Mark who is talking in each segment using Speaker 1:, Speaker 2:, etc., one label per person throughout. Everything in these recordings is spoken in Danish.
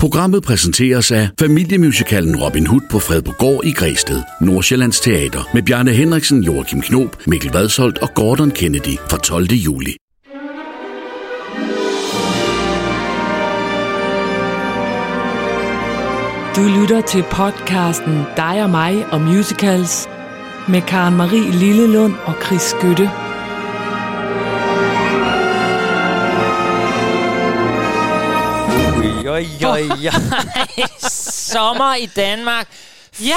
Speaker 1: Programmet præsenteres af familiemusicalen Robin Hood på Fredborgård i Græsted, Nordsjællands Teater, med Bjarne Henriksen, Joachim Knob, Mikkel Vadsholt og Gordon Kennedy fra 12. juli.
Speaker 2: Du lytter til podcasten Dig og mig og musicals med Karen Marie Lillelund og Chris Skytte.
Speaker 3: Oj, oj, oj. Sommer i Danmark.
Speaker 4: Ja,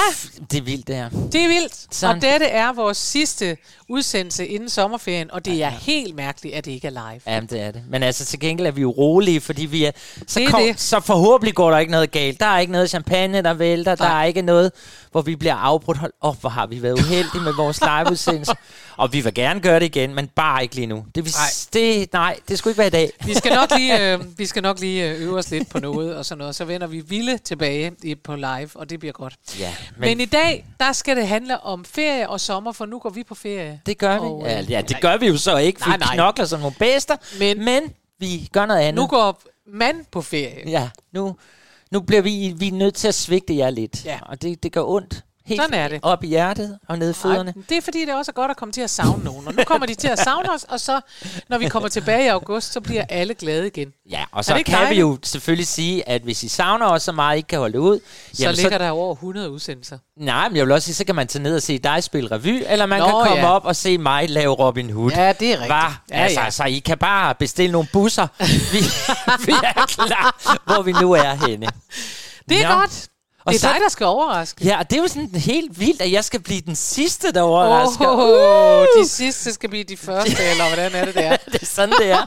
Speaker 3: Det er vildt, det her.
Speaker 4: det er vildt.
Speaker 3: Sådan.
Speaker 4: Og dette er vores sidste udsendelse inden sommerferien, og det er helt mærkeligt, at det ikke er live.
Speaker 3: Jamen, det er det. Men altså, til gengæld er vi jo rolige, fordi vi er... Så,
Speaker 4: Det er
Speaker 3: kom,
Speaker 4: det.
Speaker 3: så forhåbentlig går der ikke noget galt. Der er ikke noget champagne, der vælter. Der
Speaker 4: Nej.
Speaker 3: er ikke noget, hvor vi bliver afbrudt. Hold op, hvor har vi været uheldige med vores liveudsendelse. Og vi vil gerne gøre det igen, men bare ikke lige nu. Det, vil,
Speaker 4: Nej.
Speaker 3: det, nej, det skulle ikke være i dag.
Speaker 4: Vi skal nok lige, øh, vi skal nok lige øh, øve os lidt på noget og sådan noget. Så vender vi vilde tilbage i, på live, og det bliver godt.
Speaker 3: Ja,
Speaker 4: Men,
Speaker 3: men,
Speaker 4: i dag, der skal det handle om ferie og sommer, for nu går vi på ferie.
Speaker 3: det gør
Speaker 4: Og,
Speaker 3: vi.
Speaker 4: øh,
Speaker 3: Ja, ja, det gør vi jo så ikke,
Speaker 4: Nej,
Speaker 3: vi
Speaker 4: nej.
Speaker 3: knokler som nogle bedster.
Speaker 4: Men-
Speaker 3: men vi gør noget andet.
Speaker 4: Nu går mand på ferie.
Speaker 3: Ja, nu, nu bliver vi, vi er nødt til at svigte jer lidt.
Speaker 4: Ja.
Speaker 3: Og det, det gør ondt. Helt
Speaker 4: Sådan er det.
Speaker 3: Op i hjertet og ned i fødderne.
Speaker 4: Ej, det er fordi, det også er godt at komme til at savne nogen. Og nu kommer de til at savne os, og så, når vi kommer tilbage i august, så bliver alle glade igen.
Speaker 3: Ja, og så kan vi
Speaker 4: dejligt?
Speaker 3: jo selvfølgelig sige, at hvis I savner os så meget, I ikke kan holde ud,
Speaker 4: Så ligger der over 100 udsendelser.
Speaker 3: nej, men jeg vil også sige, så kan man tage ned og se dig spille revy, eller man
Speaker 4: Nå,
Speaker 3: kan komme
Speaker 4: ja.
Speaker 3: op og se mig lave Robin Hood.
Speaker 4: Ja, det er rigtigt.
Speaker 3: Hva?
Speaker 4: Ja,
Speaker 3: altså,
Speaker 4: ja.
Speaker 3: så I kan bare bestille nogle busser. vi, vi er klar, hvor vi nu er henne.
Speaker 4: Det er
Speaker 3: Nå.
Speaker 4: godt.
Speaker 3: Og
Speaker 4: Det er
Speaker 3: så-
Speaker 4: dig, der skal overraske.
Speaker 3: Ja, og det er jo sådan helt vildt, at jeg skal blive den sidste, der overrasker.
Speaker 4: Oh, de sidste skal blive de første, eller hvordan er det der?
Speaker 3: det er sådan, det er.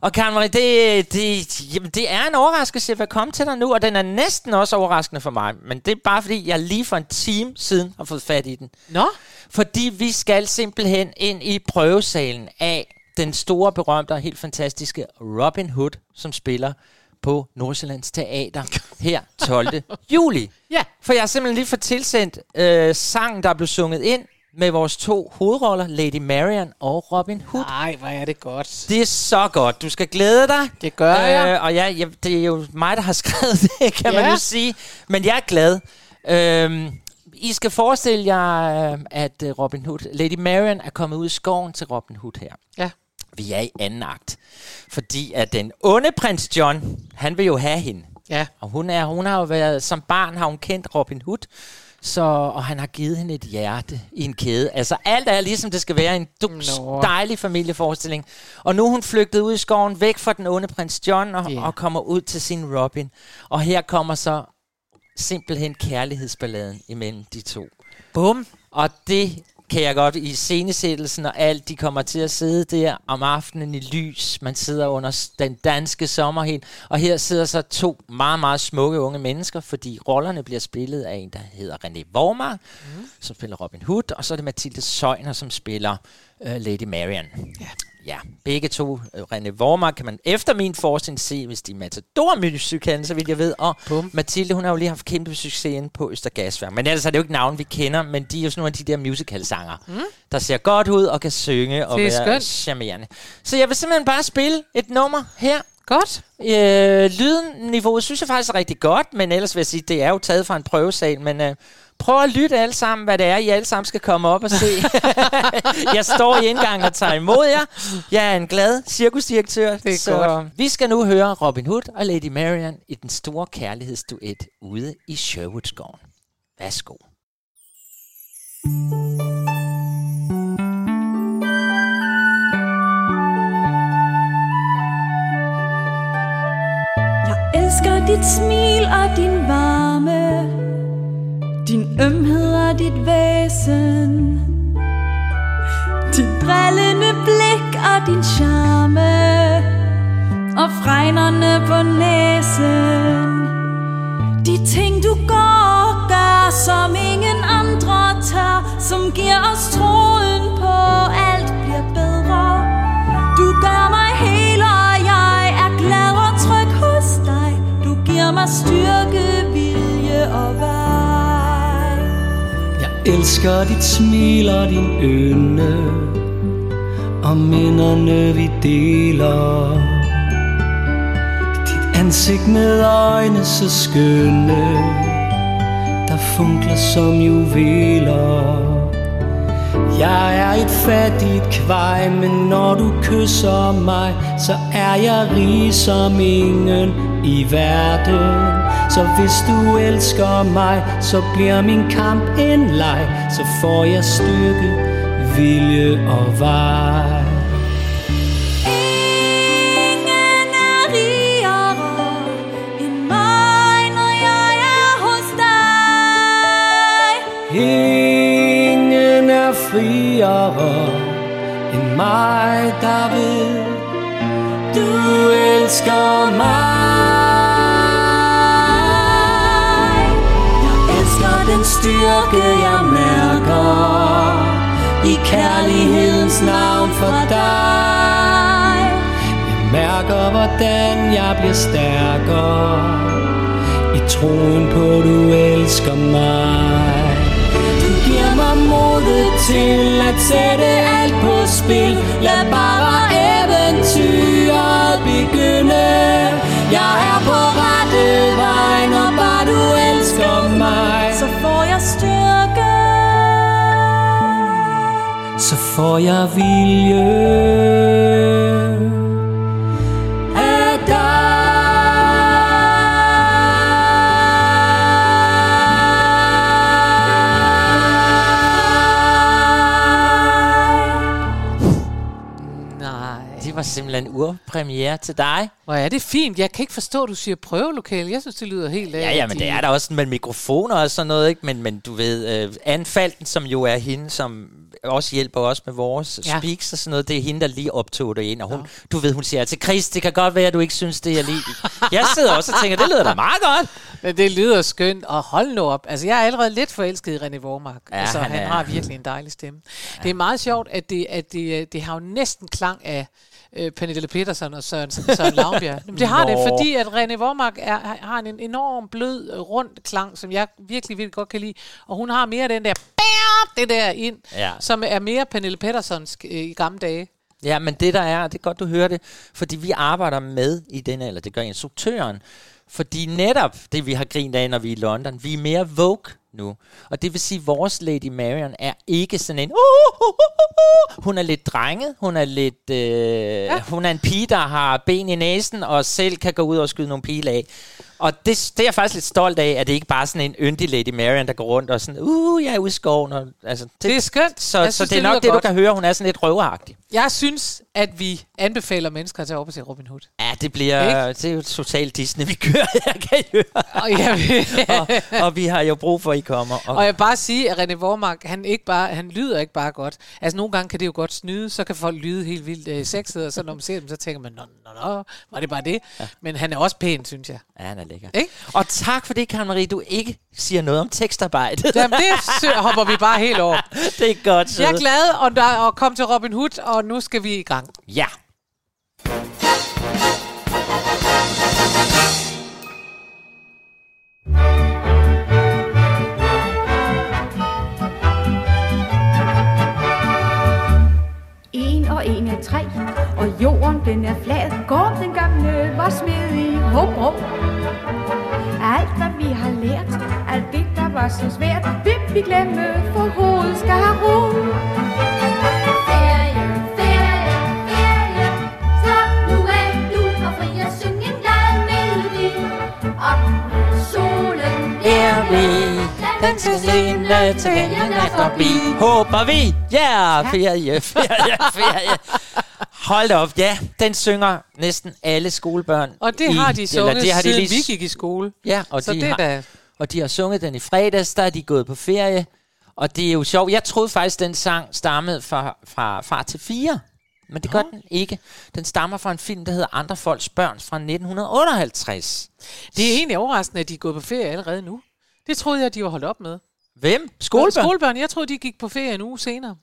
Speaker 3: Og Karen Marie, det, det, jamen, det er en overraskelse at komme til dig nu, og den er næsten også overraskende for mig. Men det er bare fordi, jeg lige for en time siden har fået fat i den.
Speaker 4: Nå,
Speaker 3: Fordi vi skal simpelthen ind i prøvesalen af den store, berømte og helt fantastiske Robin Hood, som spiller på Nordsjællands Teater her 12. juli.
Speaker 4: ja.
Speaker 3: For jeg har simpelthen lige fået tilsendt øh, sangen, der er blevet sunget ind med vores to hovedroller, Lady Marian og Robin Hood.
Speaker 4: Nej, hvor er det godt.
Speaker 3: Det er så godt. Du skal glæde dig.
Speaker 4: Det gør jeg.
Speaker 3: Øh, og ja, ja, det er jo mig, der har skrevet det, kan ja. man jo sige. Men jeg er glad. Øhm, I skal forestille jer, øh, at øh, Robin Hood, Lady Marian er kommet ud i skoven til Robin Hood her.
Speaker 4: Ja.
Speaker 3: Vi er i anden akt. Fordi at den onde prins John, han vil jo have hende.
Speaker 4: Ja.
Speaker 3: Og hun, er, hun har jo været, som barn har hun kendt Robin Hood, så, og han har givet hende et hjerte i en kæde. Altså alt er ligesom det skal være en dus,
Speaker 4: Nå.
Speaker 3: dejlig familieforestilling. Og nu er hun flygtet ud i skoven, væk fra den onde prins John, og,
Speaker 4: Ja.
Speaker 3: og kommer ud til sin Robin. Og her kommer så simpelthen kærlighedsballaden imellem de to.
Speaker 4: Bum.
Speaker 3: Og det kan jeg godt i scenesættelsen og alt, de kommer til at sidde der om aftenen i lys. Man sidder under den danske sommerhel, og her sidder så to meget, meget smukke unge mennesker, fordi rollerne bliver spillet af en, der hedder René Vormar, mm. som spiller Robin Hood, og så er det Mathilde Søjner, som spiller uh, Lady Marian.
Speaker 4: Ja.
Speaker 3: Ja, begge to. Uh, René Vormar kan man efter min forskning se, hvis de er matador så vidt jeg ved. Og
Speaker 4: Bum.
Speaker 3: Mathilde, hun har jo lige haft kæmpe succes inde på Østergasværk. Men ellers er det jo ikke navn, vi kender, men de er jo sådan nogle af de der musical-sanger, mm. der ser godt ud og kan synge og være
Speaker 4: skønt.
Speaker 3: charmerende. Så jeg vil simpelthen bare spille et nummer her.
Speaker 4: Godt.
Speaker 3: Øh, lydenniveauet synes jeg faktisk er rigtig godt, men ellers vil jeg sige, det er jo taget fra en prøvesal, men øh, prøv at lytte alle sammen, hvad det er, I alle sammen skal komme op og se. jeg står i indgangen og tager imod jer. Jeg er en glad cirkusdirektør,
Speaker 4: Det er
Speaker 3: så
Speaker 4: godt.
Speaker 3: vi skal nu høre Robin Hood og Lady Marian i den store kærlighedsduet ude i Sherwoodskoven. Værsgo.
Speaker 5: Jeg elsker dit smil og din varme. Din ømhed og dit væsen. Dit drillende blik og din charme. Og fregnerne på næsen. De ting du går og gør Som ingen andre tør Som giver os troen på Alt mig styrke, vilje og vej.
Speaker 6: Jeg elsker dit smil og din ynde Og minderne vi deler. Dit ansigt med øjne så skønne Der funkler som juveler. Jeg er et fattigt kvej Men når du kysser mig Så er jeg rig som ingen i verden. Så hvis du elsker mig Så bliver min kamp en leg. Så får jeg styrke, vilje og vej.
Speaker 5: Ingen
Speaker 6: friere end mig, der ved, du elsker mig. Jeg elsker den styrke, jeg mærker i kærlighedens navn for dig. Jeg mærker, hvordan jeg bliver stærkere i troen på, du elsker mig. Modet til at sætte alt på spil. Lad bare eventyret begynde. Jeg er på rette vej, når bare du elsker mig.
Speaker 5: Så får jeg styrke.
Speaker 6: Så får jeg vilje
Speaker 3: simpelthen urpremiere til dig.
Speaker 4: Hvor er det fint. Jeg kan ikke forstå, at du siger prøvelokale. Jeg synes, det lyder helt...
Speaker 3: Ja, ja, men det er der også med mikrofoner og sådan noget, ikke? Men, men du ved, uh, Anne Falten, som jo er hende, som også hjælper os med vores
Speaker 4: Ja.
Speaker 3: speaks og sådan noget, det er hende, der lige optog det ind. Og hun, ja. du ved, hun siger til Chris, det kan godt være, at du ikke synes, det er lige... Jeg sidder også og tænker, det lyder da meget godt.
Speaker 4: Men det lyder skønt, og hold nu op. Altså, jeg er allerede lidt forelsket i René Vormark.
Speaker 3: Ja,
Speaker 4: altså, han,
Speaker 3: han
Speaker 4: han
Speaker 3: er-
Speaker 4: har virkelig en dejlig stemme. Ja. Det er meget sjovt, at det, at det, det har jo næsten klang af øh, Pernille Petersen og Søren, Søren Lavnbjerg. Men det har det,
Speaker 3: Nå.
Speaker 4: fordi at René Vormark er, har en enorm blød, øh, rund klang, som jeg virkelig, virkelig godt kan lide. Og hun har mere den der, det der ind,
Speaker 3: Ja.
Speaker 4: som er mere Pernille Petersons øh, i gamle dage.
Speaker 3: Ja, men det der er, det er godt, du hører det, fordi vi arbejder med i den, eller det gør instruktøren, fordi netop det, vi har grint af, når vi er i London, vi er mere Vogue nu. Og det vil sige, at vores Lady Marion er ikke sådan en... Uh, uh, uh, uh. Hun er lidt drenget, hun er lidt... Øh, ja. Hun er en pige, der har ben i næsen, og selv kan gå ud og skyde nogle pile af. Og det, det er jeg faktisk lidt stolt af, at det ikke bare er sådan en yndig Lady Marion, der går rundt og sådan, uh, jeg er ude i skoven. Og, altså, det,
Speaker 4: Det er skønt.
Speaker 3: Så,
Speaker 4: Jeg
Speaker 3: så
Speaker 4: synes,
Speaker 3: det er nok det, du
Speaker 4: godt.
Speaker 3: kan høre. Hun er sådan lidt røveragtig.
Speaker 4: Jeg synes, at vi anbefaler mennesker at tage og se Robin Hood.
Speaker 3: Ja, det bliver det er jo totalt Disney, vi kører her, kan høre.
Speaker 4: Og jeg,
Speaker 3: og, og vi har jo brug for, at I kommer. Og,
Speaker 4: Og jeg vil bare sige, at René Vormark, han, ikke bare, han lyder ikke bare godt. Altså, nogle gange kan det jo godt snyde, så kan folk lyde helt vildt øh, sexet, og så når man ser dem, så tænker man, nå, nå, nå, var det bare det? Ja. Men han er også pæn, synes jeg.
Speaker 3: ja, han er lækker.
Speaker 4: Ikke?
Speaker 3: Og tak for det, Karen Marie, du ikke siger noget om tekstarbejde.
Speaker 4: Jamen, det hopper vi bare helt over.
Speaker 3: det er godt.
Speaker 4: Jeg er glad og, der, og kom til Robin Hood, og nu skal vi i gang.
Speaker 3: Ja.
Speaker 7: Og en er tre, og jorden den er flad. Går den gamle var smed i hop Alt hvad vi har lært, alt det der var så svært, vil vi glemme, for hovedet skal have ro.
Speaker 8: Af. Op med solen,
Speaker 3: Er vi den skal linde til himlen er forbi. Håber vi. Ja, ferie, ferie, ferie. Hold da op, ja, den synger næsten alle skolebørn.
Speaker 4: Og det
Speaker 3: i-
Speaker 4: har de sunget,
Speaker 3: det har de
Speaker 4: siden
Speaker 3: lige
Speaker 4: vi gik i skole.
Speaker 3: Ja, og
Speaker 4: Så
Speaker 3: de
Speaker 4: det
Speaker 3: har,
Speaker 4: da...
Speaker 3: Og de har sunget den i fredags, der er de gået på ferie. Og det er jo sjovt. Jeg troede faktisk, den sang stammede fra, fra Far til Fire. Men det gør den ikke. Den stammer fra en film, der hedder Andre Folks Børn fra 1958.
Speaker 4: Det er egentlig overraskende, at de er gået på ferie allerede nu. Det troede jeg, de var holdt op med.
Speaker 3: Hvem? Skolebørn?
Speaker 4: Skolebørn, jeg troede, de gik på ferie en uge senere.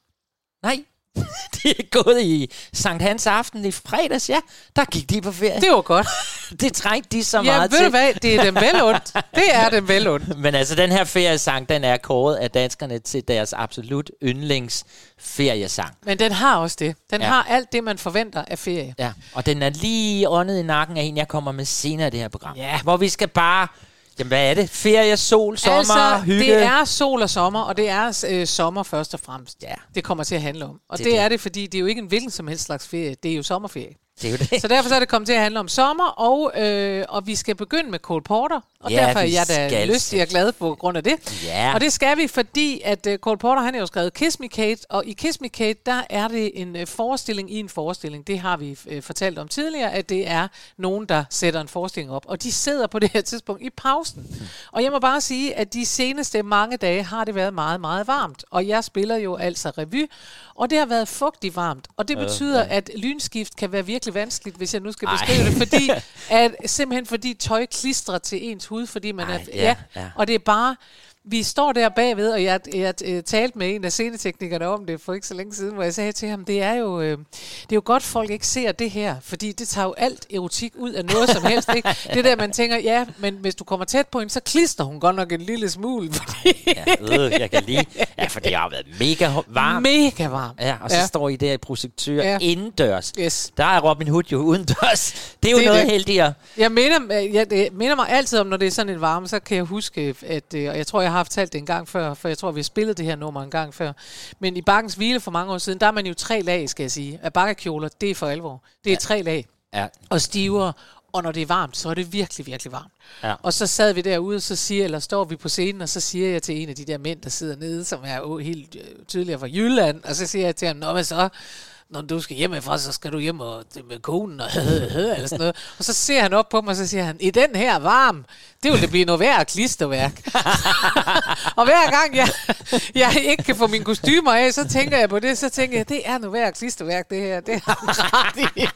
Speaker 3: Nej, de er gået i Sankt Hans aften i fredags, ja. Der gik de på ferie.
Speaker 4: Det var godt.
Speaker 3: det trængte de så
Speaker 4: Ja,
Speaker 3: meget
Speaker 4: ved
Speaker 3: til.
Speaker 4: du hvad? Det er dem vel ondt. Det er dem vel ondt.
Speaker 3: Men altså, den her feriesang, den er kåret af danskerne til deres absolut yndlings feriesang.
Speaker 4: Men den har også det. Den
Speaker 3: Ja.
Speaker 4: ja. har alt det, man forventer af ferie.
Speaker 3: Ja, og den er lige åndet i nakken af en, jeg kommer med senere i det her program.
Speaker 4: Ja.
Speaker 3: Hvor vi skal bare... Jamen, hvad er det? Ferie, sol, sommer,
Speaker 4: altså,
Speaker 3: hygge.
Speaker 4: det er sol og sommer, og det er øh, sommer først og fremmest.
Speaker 3: Ja.
Speaker 4: Det kommer til at handle om. Og
Speaker 3: Det
Speaker 4: det, det. er det, fordi det er jo ikke en hvilken som helst slags ferie. Det er jo sommerferie.
Speaker 3: Det er jo det.
Speaker 4: Så derfor så er det kommet til at handle om sommer, og, øh, og vi skal begynde med Cole Porter. Og
Speaker 3: Ja,
Speaker 4: derfor er jeg da lystig og glad på grund af det.
Speaker 3: Ja.
Speaker 4: Og det skal vi, fordi at uh, Cole Porter, han har jo skrevet Kiss Me Kate, og i Kiss Me Kate, der er det en uh, forestilling i en forestilling. Det har vi uh, fortalt om tidligere, at det er nogen, der sætter en forestilling op. Og de sidder på det her tidspunkt i pausen. Og jeg må bare sige, at de seneste mange dage har det været meget, meget varmt. Og jeg spiller jo altså revy, og det har været fugtigt varmt. Og det betyder, at lynskift kan være virkelig vanskeligt, hvis jeg nu skal
Speaker 3: Ej.
Speaker 4: beskrive det, fordi at, simpelthen fordi tøj klistrer til ens hud, fordi man
Speaker 3: Ej,
Speaker 4: er...
Speaker 3: ja, ja.
Speaker 4: Og det er bare... Vi står der bagved, og jeg, jeg, jeg talte med en af sceneteknikerne om det for ikke så længe siden, hvor jeg sagde til ham, det er jo, øh, det er jo godt, folk ikke ser det her, fordi det tager jo alt erotik ud af noget som helst. Ikke? Det der, man tænker, ja, men hvis du kommer tæt på hende, så klister hun godt nok en lille smule, fordi
Speaker 3: Ja, øh, jeg kan lide. Ja, for det har været mega varmt.
Speaker 4: mega varmt.
Speaker 3: Ja, og så ja. står I der i projektør ja. Indendørs.
Speaker 4: Yes.
Speaker 3: Der er Robin Hood jo udendørs. Det er jo
Speaker 4: Det
Speaker 3: noget
Speaker 4: det.
Speaker 3: heldigere.
Speaker 4: Jeg minder, jeg, det minder mig altid om, når det er sådan en varme, så kan jeg huske, at, øh, og jeg tror, jeg har haft talt det en gang før, for jeg tror, vi har spillet det her nummer en gang før, men i Bakkens Hvile for mange år siden, der er man jo tre lag, skal jeg sige, af bakkekjoler, det er for alvor. Det er ja. tre lag,
Speaker 3: Ja.
Speaker 4: og stivere, og når det er varmt, så er det virkelig, virkelig varmt.
Speaker 3: Ja.
Speaker 4: Og så sad vi derude, så siger, eller står vi på scenen, og så siger jeg til en af de der mænd, der sidder nede, som er helt øh, tydeligere fra Jylland, og så siger jeg til ham, Nå, hvad så? Når du skal hjemmefra, så skal du hjem og, med konen og eller sådan noget. Og så ser han op på mig, og så siger han, i den her varm, det vil det blive noget værd klisterværk. og hver gang jeg, jeg ikke kan få mine kostymer af, så tænker jeg på det, så tænker jeg, det er noget værd klisterværk, det her. Det har han ret i.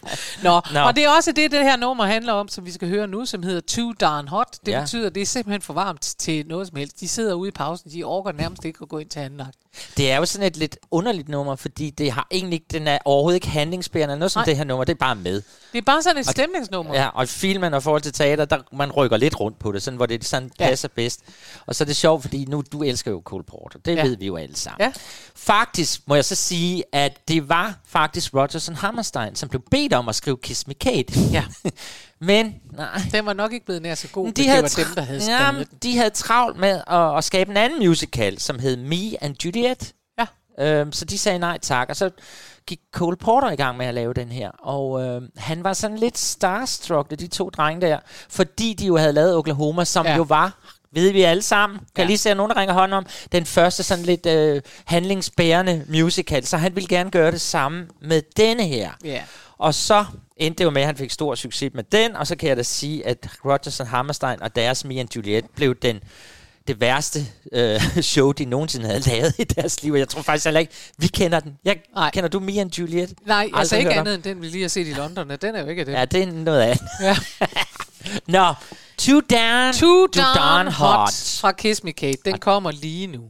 Speaker 4: Nå,
Speaker 3: Nå.
Speaker 4: Og det er også det, det her nummer handler om, som vi skal høre nu, som hedder Too Darn Hot. Det
Speaker 3: Ja.
Speaker 4: betyder, at det er simpelthen for varmt til noget som helst. De sidder ude i pausen, de orker nærmest ikke at gå ind til anden akt.
Speaker 3: Det er jo sådan et lidt underligt nummer, fordi det har egentlig ikke, den er overhovedet ikke handlingsbærende. Noget som
Speaker 4: Nej.
Speaker 3: det her nummer, det er bare med.
Speaker 4: Det er bare sådan et stemningsnummer.
Speaker 3: Ja, og i filmen og forhold til teater, der man rykker lidt rundt på det, sådan, hvor det sådan
Speaker 4: Ja.
Speaker 3: passer bedst. Og så er det sjovt, fordi nu, du elsker jo Cole Porter. Det. Ja. ved vi jo alle sammen.
Speaker 4: Ja.
Speaker 3: Faktisk må jeg så sige, at det var faktisk Rogerson Hammerstein, som blev bedt om at skrive Kiss Me Kate.
Speaker 4: Ja.
Speaker 3: Men nej,
Speaker 4: Den var nok ikke blevet nær så god,
Speaker 3: de
Speaker 4: hvis
Speaker 3: havde,
Speaker 4: det var dem, der havde skrevet den.
Speaker 3: de havde travlt med at, at skabe en anden musical, som hed Me and Juliet.
Speaker 4: Ja.
Speaker 3: Øhm, så de sagde nej tak, og så gik Cole Porter i gang med at lave den her. Og øhm, han var sådan lidt starstruck, de to drenge der, fordi de jo havde lavet Oklahoma, som ja. Jo var ved vi alle sammen. Kan ja. Lige se, at nogen ringer hånden om. Den første sådan lidt øh, handlingsbærende musical. Så han ville gerne gøre det samme med denne her.
Speaker 4: Ja.
Speaker 3: Og så endte det jo med, at han fik stor succes med den, og så kan jeg da sige, at Rogerson Hammerstein og deres Me and Juliet blev den det værste øh, show, de nogensinde havde lavet i deres liv. Og Jeg tror faktisk heller ikke, vi kender den. Jeg,
Speaker 4: Nej.
Speaker 3: kender du Me and Juliet?
Speaker 4: Nej,
Speaker 3: Aldrig
Speaker 4: altså ikke
Speaker 3: hørt om.
Speaker 4: andet end den, vi lige har set i London. og Den er jo ikke det.
Speaker 3: Ja, det er noget andet.
Speaker 4: Ja.
Speaker 3: Nå, Too Darn,
Speaker 4: Too
Speaker 3: Too
Speaker 4: Darn Hot
Speaker 3: Hot.
Speaker 4: fra Kiss Me Kate. Den kommer lige nu.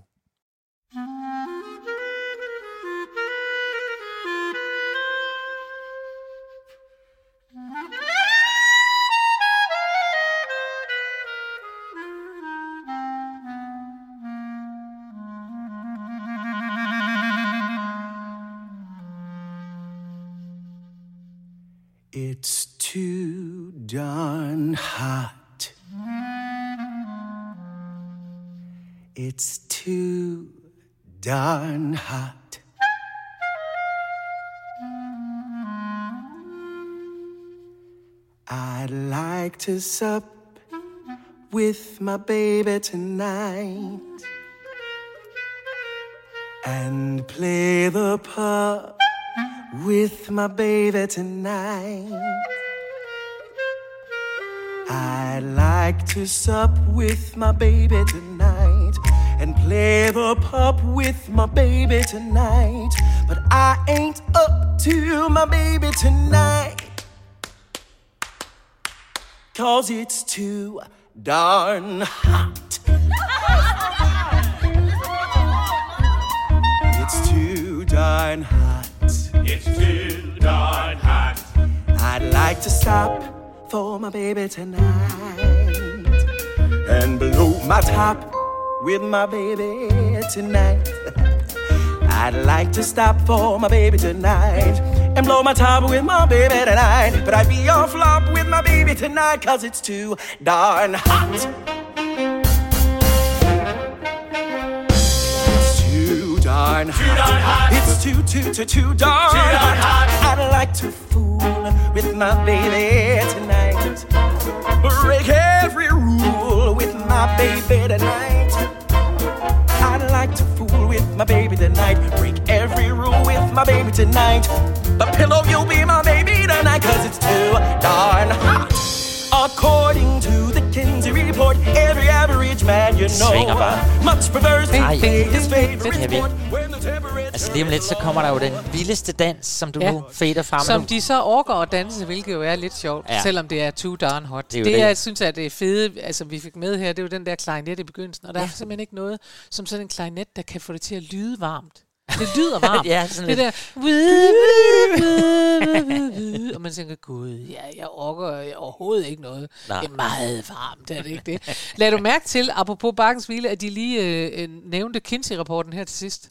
Speaker 6: Darn hot. It's too darn hot. I'd like to sup with my baby tonight and play the pup with my baby tonight. I'd like to sup with my baby tonight and play the pup with my baby tonight. But I ain't up to my baby tonight. Cause it's too darn hot. It's too darn hot.
Speaker 9: It's too darn hot.
Speaker 10: I'd like to stop for my baby tonight and blow my top with my baby tonight. I'd like to stop for my baby tonight and blow my top with my baby tonight. But I'd be off flop with my baby tonight cause it's too darn hot. It's too darn hot. It's too, too, too, too darn, hot. I'd like to fool with my baby tonight. Baby tonight. I'd like to fool with my baby tonight. Break every rule with my baby tonight. But pillow, you'll be my baby tonight, cause it's too darn hot. According to the Kinsey report, every average man you know much prefers his favorite sport when the temperature
Speaker 3: Altså lige om lidt, så kommer der jo den vildeste dans, som du
Speaker 4: Ja.
Speaker 3: nu fader frem
Speaker 4: Som
Speaker 3: nu.
Speaker 4: de så orker at danse, hvilket jo er lidt sjovt,
Speaker 3: Ja.
Speaker 4: selvom det er too darn hot.
Speaker 3: Det er
Speaker 4: Det, det jeg synes, at det er fede, altså vi fik med her, det er jo den der klarinet i begyndelsen, og der ja. er simpelthen ikke noget som sådan en klarinet, der kan få det til at lyde varmt. Det lyder varmt.
Speaker 3: Ja, sådan
Speaker 4: det
Speaker 3: lidt.
Speaker 4: der... og man tænker, gud, ja, jeg orker overhovedet ikke noget.
Speaker 3: Nej.
Speaker 4: Det er meget varmt, er det ikke det? Lad du mærke til, apropos Bakkens Hvile, at de lige øh, øh, nævnte Kinsey-rapporten her til sidst.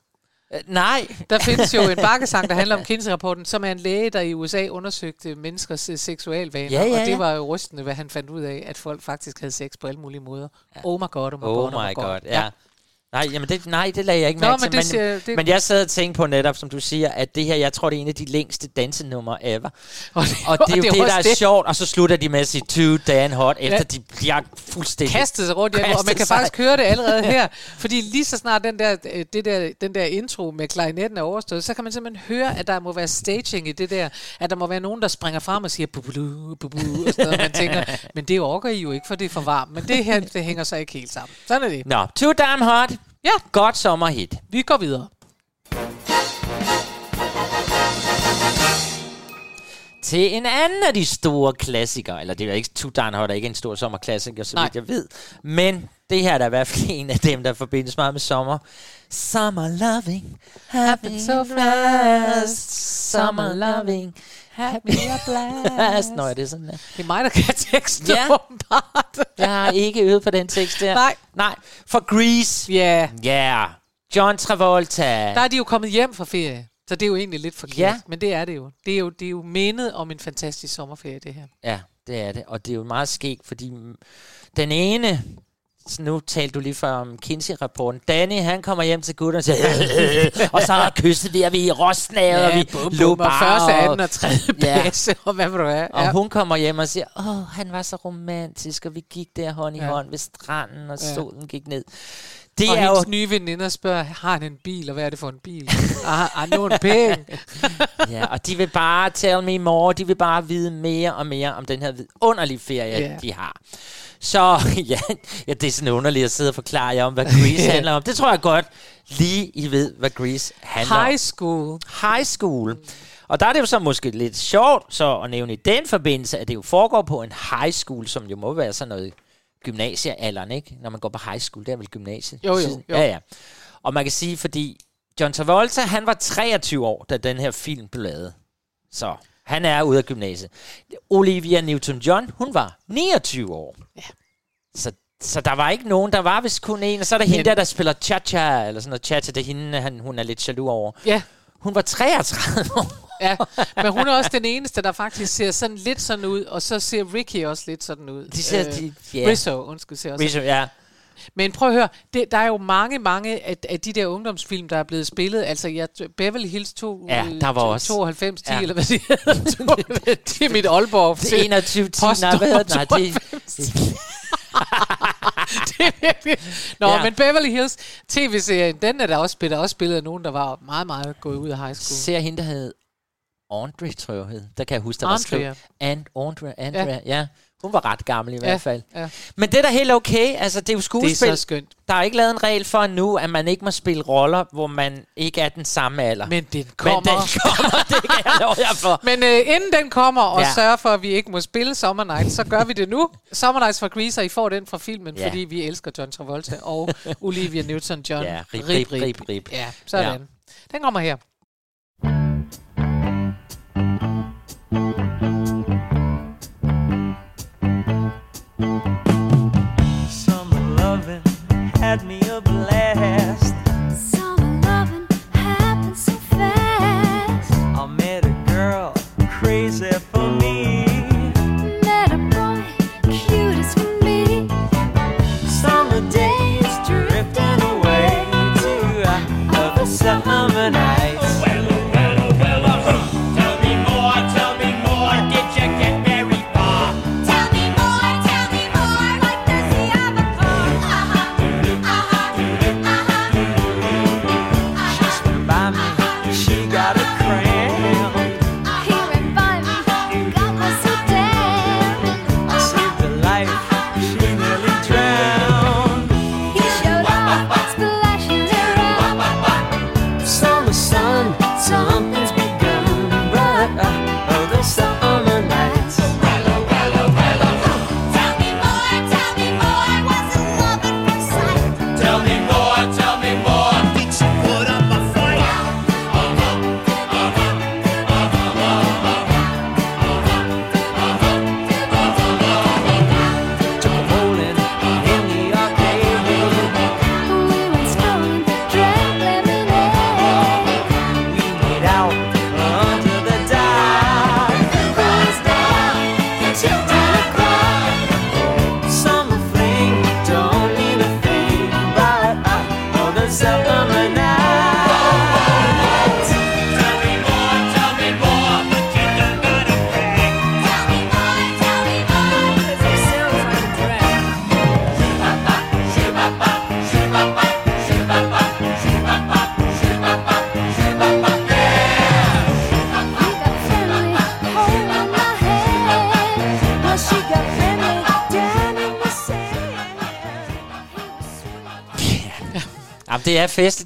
Speaker 3: Øh, Nej.
Speaker 4: Der findes jo en bakkesang, der handler om Kinsey-rapporten, som er en læge, der i USA undersøgte menneskers øh, seksualvaner.
Speaker 3: Ja, ja,
Speaker 4: og det
Speaker 3: ja.
Speaker 4: var jo rystende, hvad han fandt ud af, at folk faktisk havde sex på alle mulige måder. Oh my god, oh my
Speaker 3: Oh
Speaker 4: god,
Speaker 3: my
Speaker 4: oh my god.
Speaker 3: god, ja. Nej, jamen det, nej, det lagde jeg ikke
Speaker 4: Nå,
Speaker 3: mærke
Speaker 4: men
Speaker 3: til.
Speaker 4: det siger- det-
Speaker 3: men jeg sad og tænkte på netop, som du siger, at det her, jeg tror, det er en af de længste dansenumre ever.
Speaker 4: Og det,
Speaker 3: Og det er jo det, der er sjovt, og så slutter de med at sige too damn hot, efter
Speaker 4: Ja.
Speaker 3: de bliver fuldstændig...
Speaker 4: kastet sig rundt, ja, og man
Speaker 3: kastet
Speaker 4: kan
Speaker 3: sig.
Speaker 4: faktisk høre det allerede her. Fordi lige så snart den der, øh, det der, den der intro med klarinetten er overstået, så kan man simpelthen høre, at der må være staging i det der. At der må være nogen, der springer frem og siger bubulu, bubulu, og sådan noget. Man tænker, men det orker I jo ikke, for det er for varmt. Men det her, det hænger så ikke helt sammen. Sådan er det.
Speaker 3: Nå, too damn hot.
Speaker 4: Ja.
Speaker 3: Godt sommerhit.
Speaker 4: Vi går videre.
Speaker 3: Til en anden af de store klassikere, eller det er ikke Hot, er ikke en stor sommerklassiker, så
Speaker 4: Nej.
Speaker 3: vidt jeg ved. Men det her er da i hvert fald en af dem, der forbindes meget med sommer. Summer loving, happy so fast. Summer loving, happy a blast. Nå, er det sådan der?
Speaker 4: Det er mig, der kan teksten,
Speaker 3: Ja.
Speaker 4: åbenbart.
Speaker 3: Jeg har ikke øvet på den tekst der.
Speaker 4: Nej.
Speaker 3: Nej, for Grease.
Speaker 4: Ja,
Speaker 3: Ja. Yeah. John Travolta.
Speaker 4: der er de jo kommet hjem fra ferie. Så det er jo egentlig lidt forkert.
Speaker 3: Ja.
Speaker 4: Men det er det jo. Det er jo, det er jo mindet om en fantastisk sommerferie, det her.
Speaker 3: Ja, det er det. Og det er jo meget skægt, fordi den ene... Så nu talte du lige før om Kinsey-rapporten. Danny, han kommer hjem til gutterne og siger, og så er kysset vi, og vi i rostnaget, og vi
Speaker 4: bum,
Speaker 3: lå
Speaker 4: bum, og
Speaker 3: bare.
Speaker 4: første, anden og tredje
Speaker 3: Ja.
Speaker 4: base, og hvad vil du have?
Speaker 3: Og hun kommer hjem og siger, åh, han var så romantisk, og vi gik der hånd i
Speaker 4: Ja.
Speaker 3: hånd ved stranden, og
Speaker 4: Ja.
Speaker 3: solen gik ned. Det
Speaker 4: og
Speaker 3: er jo
Speaker 4: hendes nye veninder spørger, har han en bil, og hvad er det for en bil? ah, ah, nogle penge.
Speaker 3: Ja, og de vil bare tell me more. De vil bare vide mere og mere om den her vidunderlige ferie, yeah. de har. Så ja, ja, det er sådan underligt at sidde og forklare jer om, hvad Grease handler om. Det tror jeg godt, lige I ved, hvad Grease handler om.
Speaker 4: High school.
Speaker 3: High school. Og der er det jo så måske lidt sjovt så at nævne i den forbindelse, at det jo foregår på en high school, som jo må være sådan noget gymnasiealderen, ikke? Når man går på high school, det er vel gymnasiet?
Speaker 4: Jo, jo, jo.
Speaker 3: Ja, ja. Og man kan sige, fordi John Travolta, han var 23 år, da den her film blev lavet. Så han er ude af gymnasiet. Olivia Newton-John, hun var 29 år. Ja. Så, så der var ikke nogen, der var vist kun en. Og så er der hende
Speaker 4: Men-
Speaker 3: der, der spiller cha-cha, eller sådan noget cha-cha, det er hende, han, hun er lidt jaloux over.
Speaker 4: Ja,
Speaker 3: Hun var 33 år.
Speaker 4: Ja, men hun er også den eneste, der faktisk ser sådan lidt sådan ud, og så ser Ricky også lidt sådan ud.
Speaker 3: De ser,
Speaker 4: Øh,
Speaker 3: de, ja.
Speaker 4: Rizzo, undskyld, ser også.
Speaker 3: Rizzo, ja.
Speaker 4: Men prøv at høre, det, der er jo mange, mange af, af de der ungdomsfilm, der er blevet spillet. Altså, jeg, Beverly Hills 2,
Speaker 3: Ja, der var også-
Speaker 4: 92 10,
Speaker 3: Ja.
Speaker 4: ja. eller hvad det hedder. det er mit Aalborg.
Speaker 3: Det er 21 10, nej, hvad hedder det? Nej, det,
Speaker 4: det er virkelig... Nå,
Speaker 3: Ja.
Speaker 4: men Beverly Hills tv-serien, den er der også spillet, også spillet af nogen, der var meget, meget gået ud af high school.
Speaker 3: ser hende, der hed Andre, tror jeg, hed. Der kan jeg huske, der var
Speaker 4: Andrea.
Speaker 3: skrevet. And, Andre, Andrea, ja. ja. Hun var ret gammel i hvert fald.
Speaker 4: ja.
Speaker 3: Men det er da helt okay. Altså, det er jo
Speaker 4: Det er
Speaker 3: skuespil.
Speaker 4: så skønt.
Speaker 3: Der er ikke lavet en regel for nu, at man ikke må spille roller, hvor man ikke er den samme alder.
Speaker 4: Men den
Speaker 3: Men
Speaker 4: kommer.
Speaker 3: den kommer, det kan jeg love jer for.
Speaker 4: Men øh, inden den kommer og
Speaker 3: Ja.
Speaker 4: ja. sørger for, at vi ikke må spille Summer Nights, så gør vi det nu. Summer Nights for Grease, I får den fra filmen,
Speaker 3: Ja.
Speaker 4: ja. fordi vi elsker John Travolta og Olivia Newton-John.
Speaker 3: Ja, rip, rip, rip, rip.
Speaker 4: Ja, sådan.
Speaker 3: Ja.
Speaker 4: Ja. Den kommer her.
Speaker 11: Had me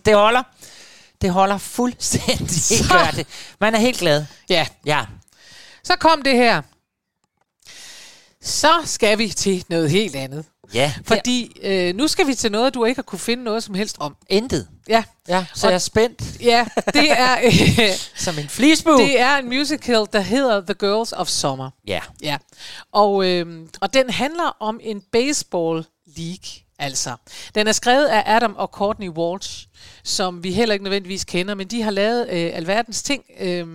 Speaker 3: det er holder. Det holder fuldstændig. Det gør det. Man er helt glad.
Speaker 4: Ja,
Speaker 3: Ja.
Speaker 4: så kom det her. Så skal vi til noget helt andet.
Speaker 3: Ja.
Speaker 4: Fordi øh, nu skal vi til noget, du ikke har kunne finde noget som helst om.
Speaker 3: Intet.
Speaker 4: Ja,
Speaker 3: Ja, så
Speaker 4: Og-
Speaker 3: jeg er spændt.
Speaker 4: ja det, er, øh,
Speaker 3: Som en flisbu.
Speaker 4: det er en musical, der hedder The Girls of Summer.
Speaker 3: Ja.
Speaker 4: Ja, og, øh, og den handler om en baseball league, altså. Den er skrevet af Adam og Courtney Walsh, som vi heller ikke nødvendigvis kender, men de har lavet øh, alverdens ting. Øh,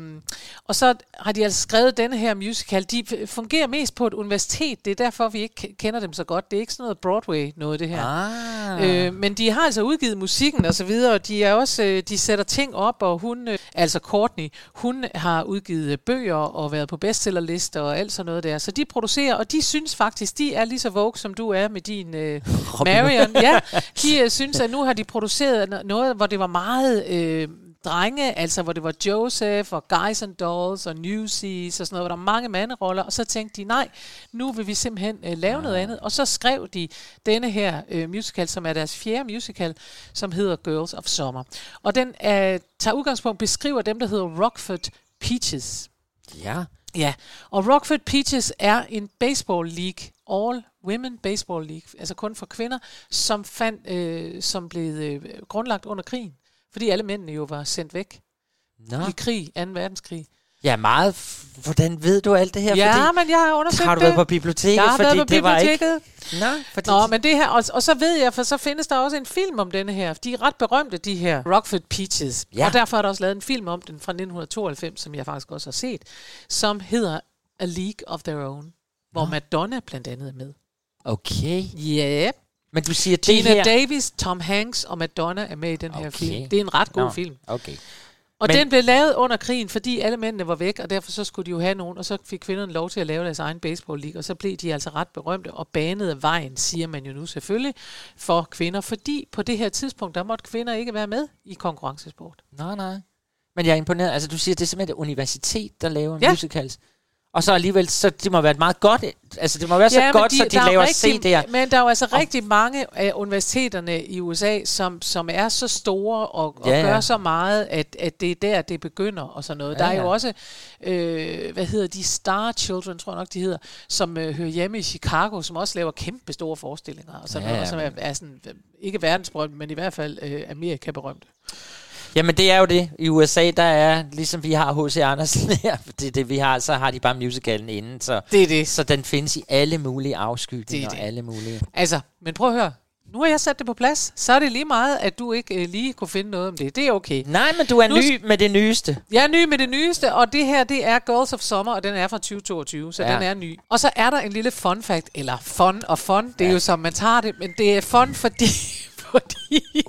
Speaker 4: og så har de altså skrevet denne her musical. De fungerer mest på et universitet, det er derfor, vi ikke kender dem så godt. Det er ikke sådan noget Broadway, noget det her.
Speaker 3: Ah.
Speaker 4: Øh, men de har altså udgivet musikken og så videre, og de er også øh, de sætter ting op, og hun, øh, altså Courtney, hun har udgivet øh, bøger og været på bestsellerlister og alt sådan noget der. Så de producerer, og de synes faktisk, de er lige så vogue, som du er med din øh, Marion. Ja, de øh, synes, at nu har de produceret no- noget, hvor det var meget... Øh, drenge, altså hvor det var Joseph og Guys and Dolls og Newsies og sådan noget, hvor der var mange manderoller, og så tænkte de, nej, nu vil vi simpelthen øh, lave noget andet, og så skrev de denne her øh, musical, som er deres fjerde musical, som hedder Girls of Summer. Og den øh, tager udgangspunkt, beskriver dem, der hedder Rockford Peaches.
Speaker 3: Ja.
Speaker 4: Ja, og Rockford Peaches er en baseball league, all women baseball league, altså kun for kvinder, som fandt, øh, som blev øh, grundlagt under krigen, fordi alle mændene jo var sendt væk
Speaker 3: Nå.
Speaker 4: i krig, 2. verdenskrig.
Speaker 3: Ja, meget. Hvordan ved du alt det her?
Speaker 4: Ja,
Speaker 3: fordi,
Speaker 4: men jeg har undersøgt
Speaker 3: har du
Speaker 4: det.
Speaker 3: været på biblioteket?
Speaker 4: Jeg har
Speaker 3: fordi
Speaker 4: været på
Speaker 3: det var ikke...
Speaker 4: biblioteket.
Speaker 3: Nå, fordi...
Speaker 4: Nå, men det her, og, og så ved jeg, for så findes der også en film om denne her. De er ret berømte, de her Rockford Peaches.
Speaker 3: Ja.
Speaker 4: Og derfor er der også lavet en film om den fra 1992, som jeg faktisk også har set, som hedder A League of Their Own, hvor Madonna blandt andet er med.
Speaker 3: Okay.
Speaker 4: Ja. Yep.
Speaker 3: Men du siger, det
Speaker 4: Gina
Speaker 3: her...
Speaker 4: Davis, Tom Hanks og Madonna er med i den her
Speaker 3: Okay.
Speaker 4: film. Det er en ret god
Speaker 3: Nå,
Speaker 4: film.
Speaker 3: Okay.
Speaker 4: Og
Speaker 3: Men-
Speaker 4: den blev lavet under krigen, fordi alle mændene var væk, og derfor så skulle de jo have nogen, og så fik kvinderne lov til at lave deres egen baseball league, og så blev de altså ret berømte og banede vejen, siger man jo nu selvfølgelig, for kvinder, fordi på det her tidspunkt, der måtte kvinder ikke være med i konkurrencesport.
Speaker 3: Nej, nej. Men jeg er imponeret. Altså, du siger, det er simpelthen et universitet, der laver
Speaker 4: Ja.
Speaker 3: musicals. Og så alligevel, så det må være et meget godt... Altså, det må være så
Speaker 4: men
Speaker 3: godt, så de
Speaker 4: der er
Speaker 3: laver
Speaker 4: rigtig,
Speaker 3: CD'er.
Speaker 4: Men der er jo altså rigtig mange af universiteterne i USA, som, som er så store og, og
Speaker 3: Ja, ja.
Speaker 4: gør så meget, at, at det er der, det begynder og sådan noget.
Speaker 3: Ja,
Speaker 4: der er
Speaker 3: ja.
Speaker 4: jo også, øh, hvad hedder de, Star Children, tror jeg nok, de hedder, som øh, hører hjemme i Chicago, som også laver kæmpe store forestillinger og sådan
Speaker 3: Ja,
Speaker 4: noget,
Speaker 3: ja,
Speaker 4: og som er, er sådan, øh, ikke verdensberømt, men i hvert fald øh, Amerika-berømt.
Speaker 3: Jamen, det er jo det. I USA, der er, ligesom vi har H.C. Andersen her, det det, vi har, så har de bare musicalen inden. Så,
Speaker 4: Det er det.
Speaker 3: så den findes i alle mulige afskygninger
Speaker 4: Det er
Speaker 3: og alle mulige...
Speaker 4: Altså, men prøv at høre. nu har jeg sat det på plads. Så er det lige meget, at du ikke øh, lige kunne finde noget om det. Det er okay.
Speaker 3: Nej, men du er
Speaker 4: Nu
Speaker 3: ny med det nyeste.
Speaker 4: Jeg er ny med det nyeste, og det her, det er Girls of Summer, og den er fra 2022, så
Speaker 3: Ja.
Speaker 4: ja. den er ny. Og så er der en lille fun fact, eller fun og fun, det er jo som man tager det, men det er fun, fordi, fordi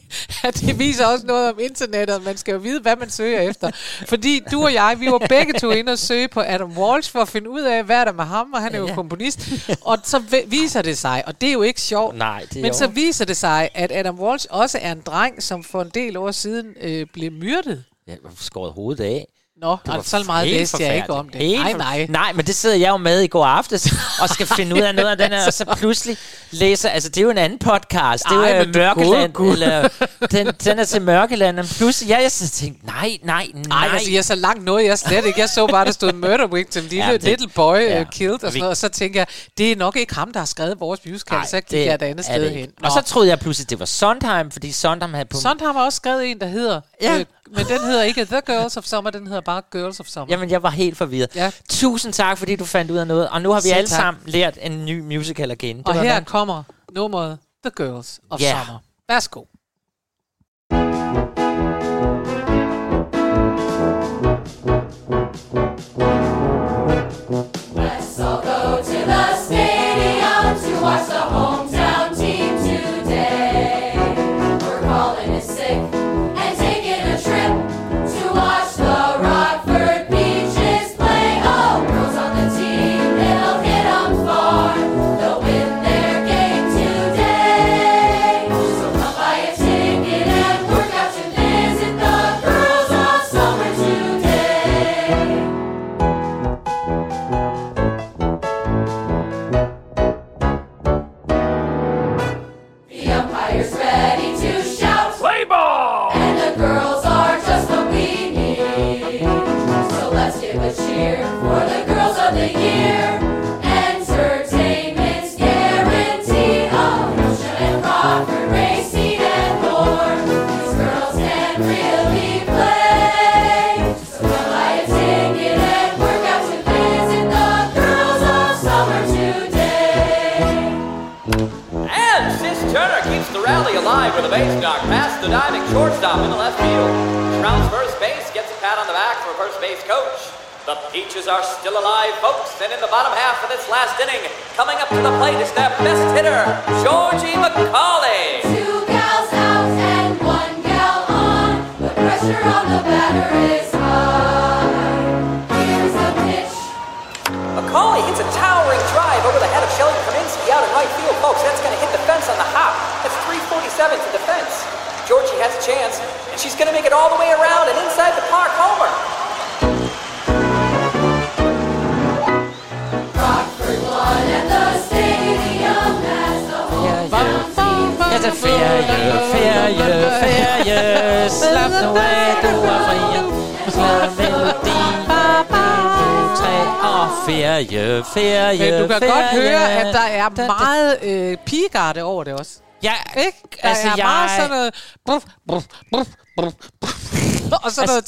Speaker 4: at det viser også noget om internettet, man skal jo vide, hvad man søger efter. Fordi du og jeg, vi var begge to inde og søge på Adam Walsh for at finde ud af, hvad er der med ham, og han er jo
Speaker 3: Ja.
Speaker 4: komponist. Og så vi- viser det sig, og det er jo ikke sjovt,
Speaker 3: Nej, det er
Speaker 4: men så
Speaker 3: jo-
Speaker 4: viser det sig, at Adam Walsh også er en dreng, som for en del år siden øh, blev myrdet.
Speaker 3: Har skåret hovedet af.
Speaker 4: Nå,
Speaker 3: Det
Speaker 4: og så meget læste jeg ikke om det.
Speaker 3: Helt
Speaker 4: nej, nej.
Speaker 3: Nej, men det sidder jeg jo med i går aftes, og skal finde ud af noget af den her, og så pludselig læser, altså det er jo en anden podcast, det er
Speaker 4: Ej,
Speaker 3: jo
Speaker 4: men
Speaker 3: Mørkeland,
Speaker 4: gode Gud.
Speaker 3: eller den, den er til Mørkeland, og pludselig, ja, jeg så tænkte, nej, nej, nej.
Speaker 4: Nej, altså, jeg er så langt noget, jeg slet ikke. Jeg så bare, der stod murder victim, lille
Speaker 3: Ja, det-
Speaker 4: little boy
Speaker 3: ja.
Speaker 4: uh, killed, og, sådan noget, og så tænker jeg, det er nok ikke ham, der har skrevet vores musical,
Speaker 3: Nej,
Speaker 4: så gik
Speaker 3: det
Speaker 4: jeg et andet sted hen.
Speaker 3: Og så troede jeg pludselig, det var Sondheim, fordi Sondheim havde på...
Speaker 4: Sondheim har også skrevet en, der hedder,
Speaker 3: ja.
Speaker 4: øh, men den hedder ikke The Girls of Summer, den hedder bare Girls of Summer.
Speaker 3: Jamen, jeg var helt forvirret.
Speaker 4: Ja.
Speaker 3: Tusind tak, fordi du fandt ud af noget. Og nu har vi
Speaker 4: Selv
Speaker 3: alle
Speaker 4: tak.
Speaker 3: sammen lært en ny musical kende. Det
Speaker 4: og her
Speaker 3: hvad?
Speaker 4: kommer nummeret The Girls of
Speaker 3: Ja.
Speaker 4: Summer. Værsgo.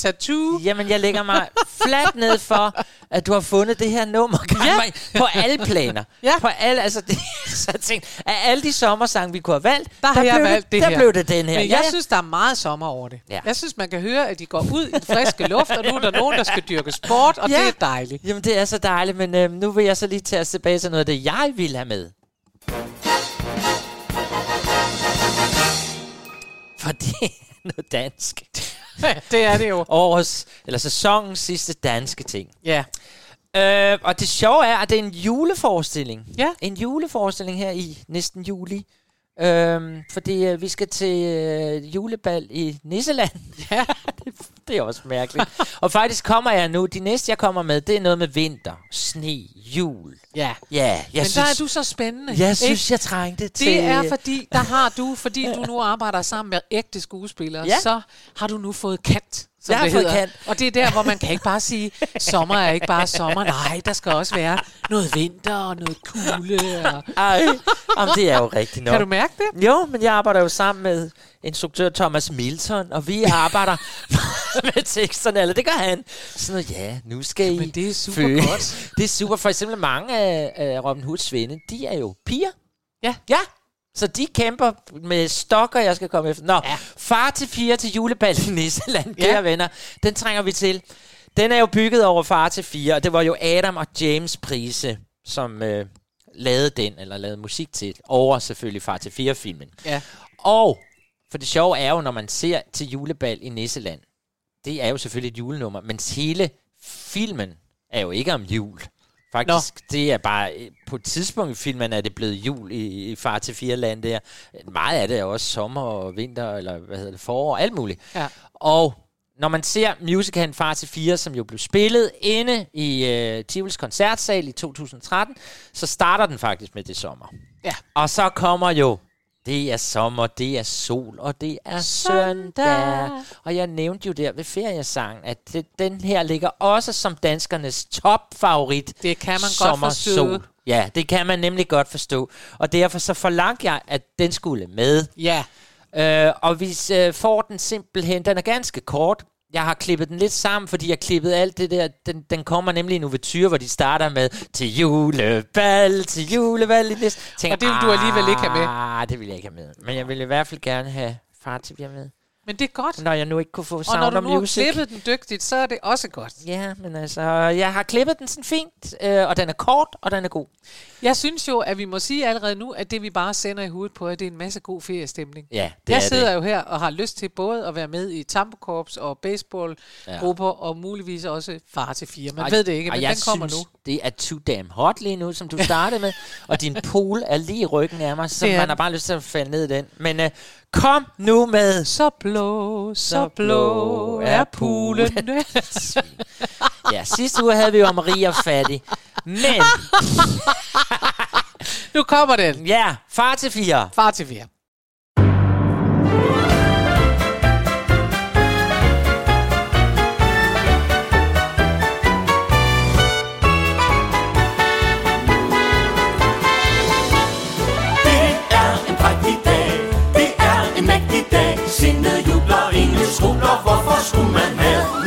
Speaker 4: Tattoo.
Speaker 3: Jamen, jeg lægger mig fladt ned for, at du har fundet det her nummer ja. på alle planer.
Speaker 4: Ja.
Speaker 3: På alle, altså, det, så jeg tænkte, af alle de sommersange, vi kunne have valgt,
Speaker 4: Der har jeg
Speaker 3: blev
Speaker 4: valgt det
Speaker 3: der
Speaker 4: her.
Speaker 3: blev det den her.
Speaker 4: Men jeg synes, der er meget sommer over det.
Speaker 3: Ja.
Speaker 4: Jeg synes, man kan høre, at de går ud i den friske luft, og nu er der nogen, der skal dyrke sport, og
Speaker 3: Ja.
Speaker 4: det er dejligt.
Speaker 3: Jamen, det er så dejligt, men øh, nu vil jeg så lige tage os tilbage til noget af det, jeg ville have med. For det er noget dansk.
Speaker 4: det er det jo.
Speaker 3: Årets, eller sæsonens sidste danske ting.
Speaker 4: Ja.
Speaker 3: Øh, og det sjove er, at det er en juleforestilling.
Speaker 4: Ja.
Speaker 3: En juleforestilling her i næsten juli. Øhm, fordi øh, vi skal til øh, julebal i Nisseland.
Speaker 4: Ja.
Speaker 3: det, det er også mærkeligt. og faktisk kommer jeg nu, de næste jeg kommer med, det er noget med vinter, sne, jul.
Speaker 4: Ja.
Speaker 3: Ja, jeg
Speaker 4: Men
Speaker 3: synes,
Speaker 4: der er du så spændende.
Speaker 3: jeg
Speaker 4: ikke?
Speaker 3: synes, jeg trængte til...
Speaker 4: Det er fordi, der har du, fordi du nu arbejder sammen med ægte skuespillere,
Speaker 3: Ja.
Speaker 4: så har du nu fået kant. Som
Speaker 3: Jeg
Speaker 4: det hedder.
Speaker 3: kant.
Speaker 4: Og det er der, hvor man kan ikke bare sige, sommer er ikke bare sommer. Nej, der skal også være noget vinter og noget kulde. Og...
Speaker 3: Ej, jamen, det er jo rigtigt nok.
Speaker 4: Kan du mærke det?
Speaker 3: Jo, men jeg arbejder jo sammen med instruktør Thomas Milton, og vi arbejder med teksterne, eller det gør han. Sådan noget, ja, nu skal I
Speaker 4: Men det er super
Speaker 3: føle-
Speaker 4: godt.
Speaker 3: Det er super. For eksempel mange af, af Robin Hoods svende, de er jo piger.
Speaker 4: Ja.
Speaker 3: Ja, Så de kæmper med stokker, jeg skal komme efter. Nå, ja. far til fire til julebal i Nisseland, kære
Speaker 4: Ja.
Speaker 3: venner. Den trænger vi til. Den er jo bygget over far til fire, og det var jo Adam og James Prise, som øh, lavede den, eller lavede musik til, over selvfølgelig far til fire filmen.
Speaker 4: Ja.
Speaker 3: Og, for det sjove er jo, når man ser til julebal i Nisseland, det er jo selvfølgelig et julenummer, men hele filmen er jo ikke om jul. Faktisk, Nå. det er bare, øh, på et tidspunkt i filmen er det blevet jul i, i Far til Fire Land der. Meget af det er også sommer og vinter, eller hvad hedder det, forår, alt muligt.
Speaker 4: Ja.
Speaker 3: Og når man ser musicalen Far til Fire, som jo blev spillet inde i øh, Tivolis koncertsal i 2013, så starter den faktisk med det sommer.
Speaker 4: Ja.
Speaker 3: Og så kommer jo, det er sommer, det er sol, og det er søndag. Og jeg nævnte jo der ved feriesangen, at det, den her ligger også som danskernes topfavorit.
Speaker 4: Det kan man godt
Speaker 3: sommer,
Speaker 4: forstå.
Speaker 3: Sol. Ja, det kan man nemlig godt forstå. Og derfor så forlangte jeg, at den skulle med.
Speaker 4: Ja.
Speaker 3: Øh, og vi øh, får den simpelthen, den er ganske kort. Jeg har klippet den lidt sammen, fordi jeg klippede alt det der. Den, den kommer nemlig i en ouverture, hvor de starter med til julebal, til julebal. næste. Tænker,
Speaker 4: Og det vil du alligevel ikke have med.
Speaker 3: Ah, det vil jeg ikke have med. Men jeg vil i hvert fald gerne have far til at med.
Speaker 4: Men det er godt.
Speaker 3: Når jeg nu ikke kunne få
Speaker 4: Og
Speaker 3: Sound
Speaker 4: når du nu har
Speaker 3: Music.
Speaker 4: klippet den dygtigt, så er det også godt.
Speaker 3: Ja, men altså, jeg har klippet den sådan fint, øh, og den er kort, og den er god.
Speaker 4: Jeg synes jo, at vi må sige allerede nu, at det vi bare sender i hovedet på, at det er en masse god feriestemning.
Speaker 3: Ja, det
Speaker 4: jeg
Speaker 3: er
Speaker 4: sidder
Speaker 3: det.
Speaker 4: jo her og har lyst til både at være med i tambokorps og baseballgrupper, ja. og muligvis også far til fire. Man
Speaker 3: Og-
Speaker 4: ved det ikke,
Speaker 3: og
Speaker 4: men
Speaker 3: jeg
Speaker 4: den kommer
Speaker 3: synes,
Speaker 4: nu.
Speaker 3: Det er too damn hot lige nu, som du startede med. Og din pool er lige i ryggen af mig, så
Speaker 4: er
Speaker 3: man har bare lyst til at falde ned i den. Men uh, kom nu med...
Speaker 4: Så blå, så blå er poolen.
Speaker 3: ja, sidste uge havde vi jo og fattig. Men,
Speaker 4: nu kommer den.
Speaker 3: ja, far til fire.
Speaker 4: Far til fire.
Speaker 12: Sindet jubler, ingen skrubler, hvorfor skulle man have?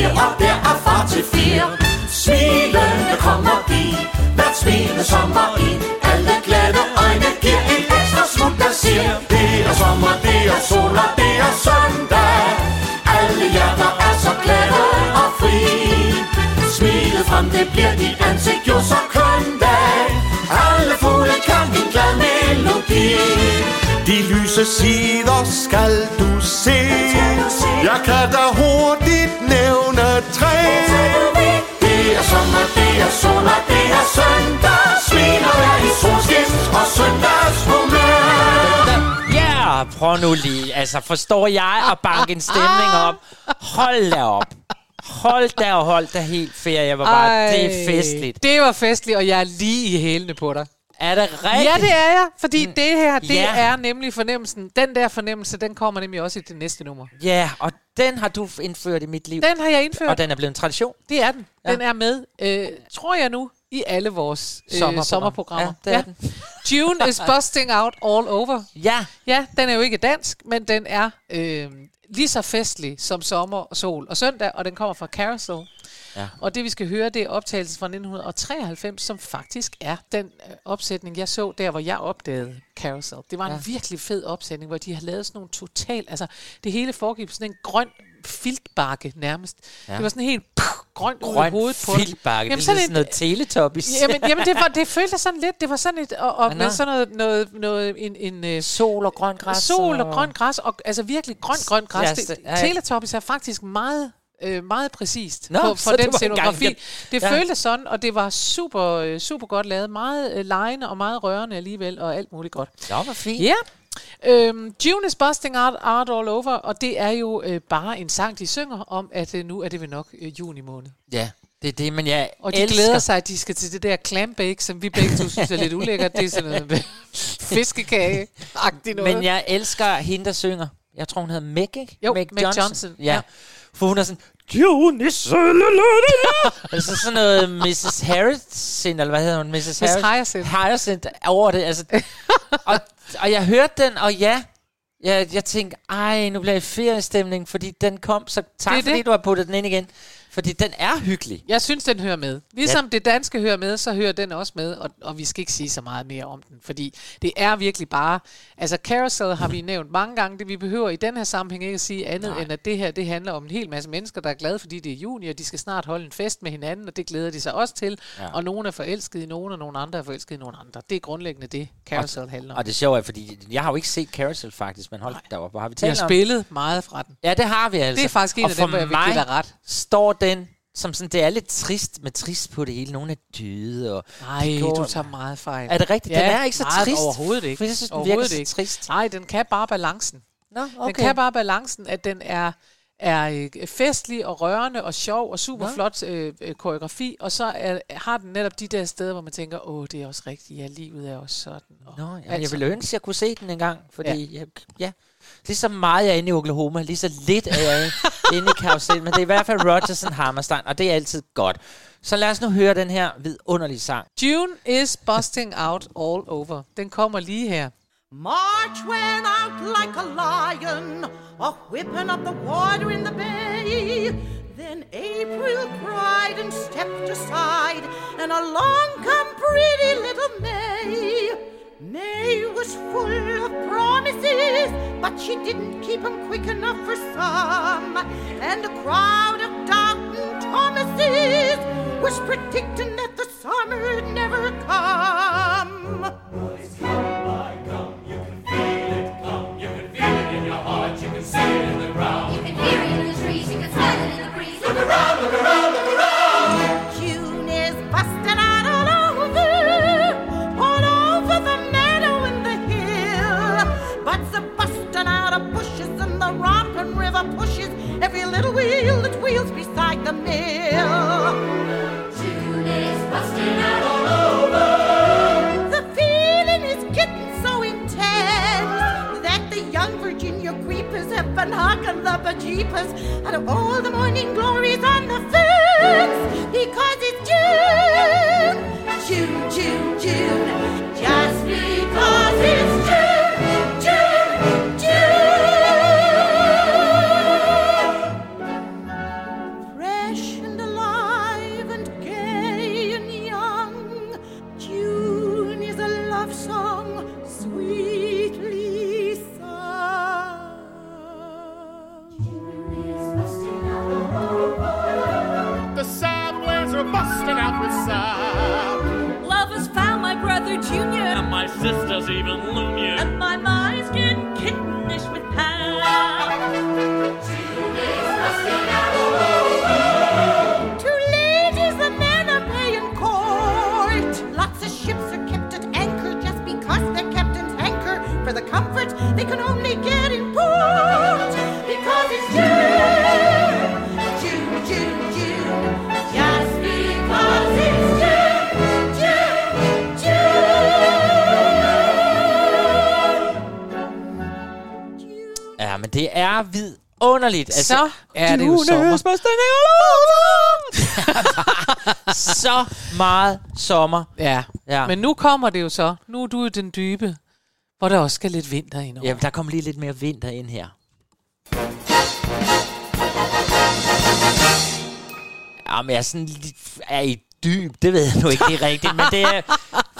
Speaker 12: Piger Og der er far til fire. Smilende kommer de Hvert smilende sommer i. Alle glade øjne giver en ekstra smut der siger Det er sommer, det er sol og det er søndag. Alle hjerter er så glade og fri. Smilet frem, det bliver dit ansigt jo så dag. Alle fugle kan en glad melodi.
Speaker 6: De lyse sider skal du se. Jeg kan da hurtigt
Speaker 12: søndag Smiler er i solskids og søndagshumør
Speaker 3: Ja, prøv nu lige. Altså, forstår jeg at banke en stemning op? Hold da op. Hold da og hold da helt ferie. Jeg var bare, det er festligt.
Speaker 4: Det var festligt, og jeg er lige i hælene på dig.
Speaker 3: Er det rigtigt?
Speaker 4: Ja, det er jeg, fordi det her, det
Speaker 3: Ja.
Speaker 4: er nemlig fornemmelsen. Den der fornemmelse, den kommer nemlig også i det næste nummer.
Speaker 3: Ja, og den har du indført i mit liv.
Speaker 4: Den har jeg indført.
Speaker 3: Og den er blevet en tradition.
Speaker 4: Det er den.
Speaker 3: Ja.
Speaker 4: Den er med, øh, tror jeg nu, i alle vores øh,
Speaker 3: Sommerprogram.
Speaker 4: sommerprogrammer.
Speaker 3: Ja, det er den.
Speaker 4: June is busting out all over.
Speaker 3: Ja.
Speaker 4: Ja, den er jo ikke dansk, men den er øh, lige så festlig som sommer, sol og søndag, og den kommer fra Carousel.
Speaker 3: Ja.
Speaker 4: Og det vi skal høre, det er optagelsen fra 1993, som faktisk er den øh, opsætning, jeg så der, hvor jeg opdagede Carousel. Det var en
Speaker 3: Ja.
Speaker 4: virkelig fed opsætning, hvor de har lavet sådan nogle total... Altså, det hele foregik på sådan en grøn filtbakke nærmest.
Speaker 3: Ja.
Speaker 4: Det var sådan helt puh, grønt ud i
Speaker 3: Grøn
Speaker 4: hovedet på
Speaker 3: filtbakke. Det er
Speaker 4: sådan
Speaker 3: sådan noget teletubbies.
Speaker 4: Jamen, jamen det, var, det føltes sådan lidt, det var sådan et, og, og med sådan noget, noget, noget en, en øh,
Speaker 3: Sol og grøn græs.
Speaker 4: sol og grøn græs, og altså virkelig grøn, grøn græs.
Speaker 3: Ja,
Speaker 4: Det,
Speaker 3: ja.
Speaker 4: Teletubbies er faktisk meget øh, meget præcist
Speaker 3: Nå,
Speaker 4: på, for den
Speaker 3: var
Speaker 4: scenografi.
Speaker 3: igen.
Speaker 4: Det
Speaker 3: Ja.
Speaker 4: føltes sådan, og det var super, øh, super godt lavet. Meget øh, lejende og meget rørende alligevel, og alt muligt godt.
Speaker 3: Ja, hvor fint.
Speaker 4: Ja, Øhm, June is busting out, out all over, og det er jo øh, bare en sang, de synger om, at øh, nu er det vel nok øh, juni måned.
Speaker 3: Ja, det er det, men jeg
Speaker 4: Og de
Speaker 3: elsker...
Speaker 4: glæder sig, at de skal til det der clam bake, som vi begge to synes er lidt ulækkert. Det er sådan noget fiskekage noget.
Speaker 3: Men jeg elsker hende, der synger. Jeg tror, hun hedder Meg, ikke?
Speaker 4: Jo, Meg Johnson,
Speaker 3: Ja.
Speaker 4: ja.
Speaker 3: For hun er sådan... June is Altså sådan noget Mrs. Harrison, eller hvad hedder hun? Mrs.
Speaker 4: Miss
Speaker 3: Harris-
Speaker 4: Hyacinth.
Speaker 3: Hyacinth over det. Altså, og, og jeg hørte den, og ja, jeg, jeg tænkte, ej, nu bliver jeg i feriestemning, fordi den kom, så tak
Speaker 4: Det
Speaker 3: fordi
Speaker 4: det.
Speaker 3: du har puttet den ind igen. Fordi den er hyggelig.
Speaker 4: Jeg synes, den hører med. Ligesom ja. det danske hører med, så hører den også med, og, og vi skal ikke sige så meget mere om den, fordi det er virkelig bare... Altså, Carousel har vi nævnt mange gange, det vi behøver i den her sammenhæng ikke at sige andet, Nej. end at det her, det handler om en hel masse mennesker, der er glade, fordi det er juni, og de skal snart holde en fest med hinanden, og det glæder de sig også til,
Speaker 3: Ja.
Speaker 4: og nogen er forelsket i nogen, og nogen andre er forelsket i nogen andre. Det er grundlæggende det, Carousel handler om.
Speaker 3: Og det sjove er, fordi jeg har jo ikke set Carousel faktisk, men hold da op, har vi
Speaker 4: har
Speaker 3: talt om?
Speaker 4: spillet meget fra den.
Speaker 3: Ja, det har vi altså.
Speaker 4: Det er faktisk en
Speaker 3: og
Speaker 4: af dem, hvor jeg vil give dig ret.
Speaker 3: står den som sådan, det er lidt trist med trist på det hele. Nogle er døde. Og
Speaker 4: Nej, du tager meget fejl.
Speaker 3: Er det rigtigt? Den er ikke så
Speaker 4: meget
Speaker 3: trist.
Speaker 4: Overhovedet ikke.
Speaker 3: For jeg synes, den
Speaker 4: overhovedet ikke.
Speaker 3: trist.
Speaker 4: Nej, den kan bare balancen.
Speaker 3: Nå,
Speaker 4: Den
Speaker 3: okay.
Speaker 4: kan bare balancen, at den er er øh, festlig og rørende og sjov og super flot øh, øh, koreografi, og så er, har den netop de der steder, hvor man tænker, åh, det er også rigtigt, ja, livet er også sådan. Og
Speaker 3: Nå, ja, jeg ville ønske, at jeg kunne se den en gang, fordi ja. Jeg, ja, lige så meget jeg er inde i Oklahoma, lige så lidt er jeg inde i Carousel, men det er i hvert fald Rodgers and Hammerstein, og det er altid godt. Så lad os nu høre den her vidunderlige sang.
Speaker 4: June is busting out all over. Den kommer lige her.
Speaker 13: March went out like a lion, a whipping up the water in the bay. Then April cried and stepped aside, and along come pretty little May. May was full of promises, but she didn't keep 'em quick enough for some. And a crowd of doubting Thomases was predicting that the summer'd never come. Romping pushes every little wheel that wheels beside the mill.
Speaker 8: June is busting out all over.
Speaker 13: The feeling is getting so intense that the young Virginia creepers have been hugging the bejeepers out of all the morning glories on the fence because it's June, June, June, June,
Speaker 3: vidunderligt. Altså,
Speaker 4: Så er det jo sommer.
Speaker 3: så meget sommer.
Speaker 4: Ja.
Speaker 3: Ja.
Speaker 4: Men nu kommer det jo så. Nu er du i den dybe, hvor der også skal lidt vinter ind over.
Speaker 3: Ja, der kommer lige lidt mere vinter ind her. Ja, men jeg er sådan lidt, er i dyb, det ved jeg nu ikke rigtigt, men det er,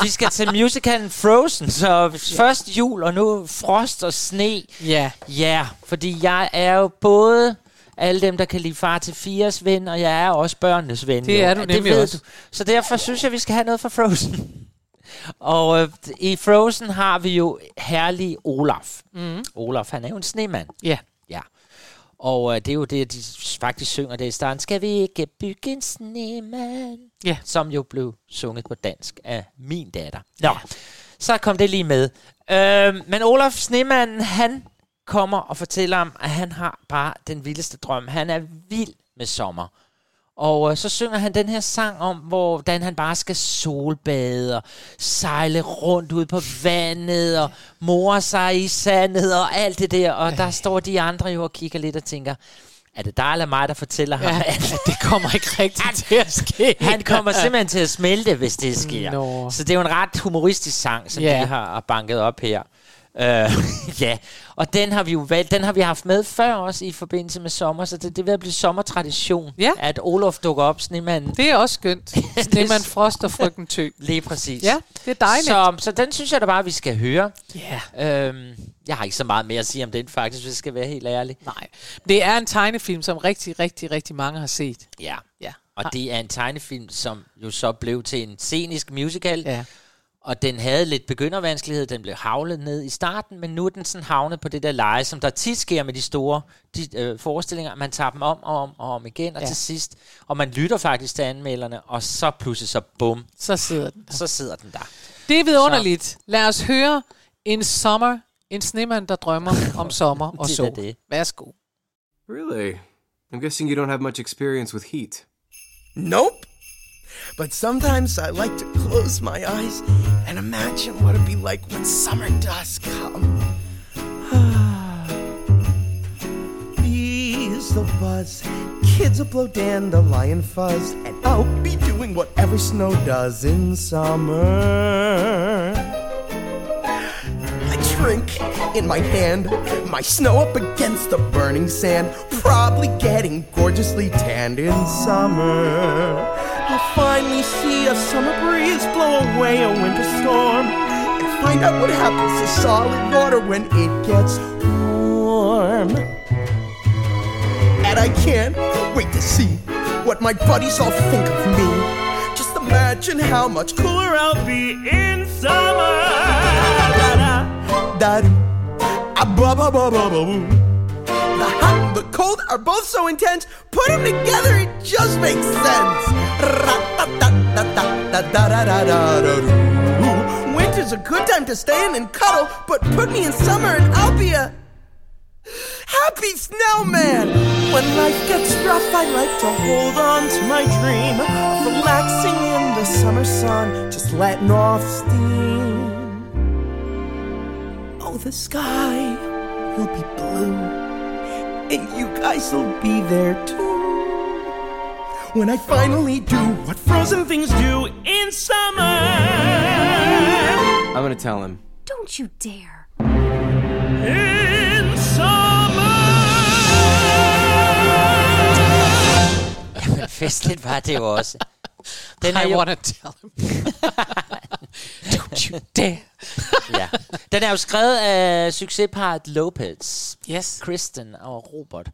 Speaker 3: vi skal til musicalen Frozen, så først jul og nu frost og sne.
Speaker 4: Ja.
Speaker 3: Ja, fordi jeg er jo både alle dem, der kan lide far til fires ven, og jeg er også børnenes ven.
Speaker 4: Det
Speaker 3: jo.
Speaker 4: er du
Speaker 3: Ja,
Speaker 4: nemlig
Speaker 3: ved
Speaker 4: også.
Speaker 3: Du. Så derfor synes jeg, vi skal have noget fra Frozen. Og øh, i Frozen har vi jo herlig Olaf.
Speaker 4: Mhm.
Speaker 3: Olaf, han er jo en snemand.
Speaker 4: Ja.
Speaker 3: Og øh, det er jo det, de faktisk synger det i starten. Skal vi ikke bygge en snemand?
Speaker 4: Ja.
Speaker 3: Som jo blev sunget på dansk af min datter. Nå, så kom det lige med. Øh, men Olaf Snemanden, han kommer og fortæller om, at han har bare den vildeste drøm. Han er vild med sommer. Og øh, så synger han den her sang om, hvordan han bare skal solbade og sejle rundt ud på vandet og more sig i sandet og alt det der. Og der står de andre jo og kigger lidt og tænker, er det dig eller mig, der fortæller ham,
Speaker 4: Ja,
Speaker 3: at
Speaker 4: det kommer ikke rigtigt til at ske.
Speaker 3: han kommer simpelthen til at smelte, hvis det sker.
Speaker 4: Nå.
Speaker 3: Så det er jo en ret humoristisk sang, som
Speaker 4: Ja.
Speaker 3: vi har banket op her. Uh, ja, og den har vi jo valgt, den har vi haft med før også i forbindelse med sommer, så det, det er ved at blive sommertradition,
Speaker 4: Ja.
Speaker 3: at Olof dukker op, snemanden.
Speaker 4: Det er også skønt. Snemanden Frost og frygten Tø.
Speaker 3: Lige præcis.
Speaker 4: Ja, det er dejligt.
Speaker 3: Så, så den synes jeg da bare, vi skal høre.
Speaker 4: Ja.
Speaker 3: Øhm, jeg har ikke så meget mere at sige om den faktisk, hvis jeg skal være helt ærlig.
Speaker 4: Nej. Det er en tegnefilm, som rigtig, rigtig, rigtig mange har set.
Speaker 3: Ja.
Speaker 4: Ja.
Speaker 3: Og det er en tegnefilm, som jo så blev til en scenisk musical.
Speaker 4: Ja.
Speaker 3: Og den havde lidt begyndervanskelighed. Den blev havlet ned i starten, men nu er den sådan havnet på det der leje, som der tit sker med de store de, øh, forestillinger. Man tager dem om og om og om igen, og
Speaker 4: Ja.
Speaker 3: til sidst, og man lytter faktisk til anmelderne, og så pludselig så bum,
Speaker 4: Så sidder den der.
Speaker 3: så sidder den der.
Speaker 4: Det er vidunderligt. Lad os høre en sommer, en snemand, der drømmer om sommer og
Speaker 3: er
Speaker 4: sol.
Speaker 3: det.
Speaker 4: Værsgo.
Speaker 14: Really? I'm guessing you don't have much experience with heat.
Speaker 10: Nope. But sometimes I like to close my eyes and imagine what it'd be like when summer does come. Bees will buzz, kids will blow dandelion fuzz, and I'll be doing whatever snow does in summer. A drink in my hand, my snow up against the burning sand, probably getting gorgeously tanned in summer. See a summer breeze blow away a winter storm and find out what happens to solid water when it gets warm. And I can't wait to see what my buddies all think of me. Just imagine how much cooler I'll be in summer. The hot and the cold are both so intense. Put them together, it just makes sense. Winter's a good time to stay in and cuddle, but put me in summer and I'll be a happy snowman. When life gets rough, I like to hold on to my dream relaxing in the summer sun, just letting off steam. Oh, the sky will be blue, and you guys will be there too. When I finally do what frozen things do in summer.
Speaker 14: I'm gonna tell him.
Speaker 5: Don't you dare.
Speaker 10: In
Speaker 3: Men festligt var det jo også. Den
Speaker 4: I
Speaker 3: jo,
Speaker 4: wanna tell him. Don't you dare.
Speaker 3: ja. Den er jo skrevet af succesparet Lopez.
Speaker 4: Yes.
Speaker 3: Kristen og Robert.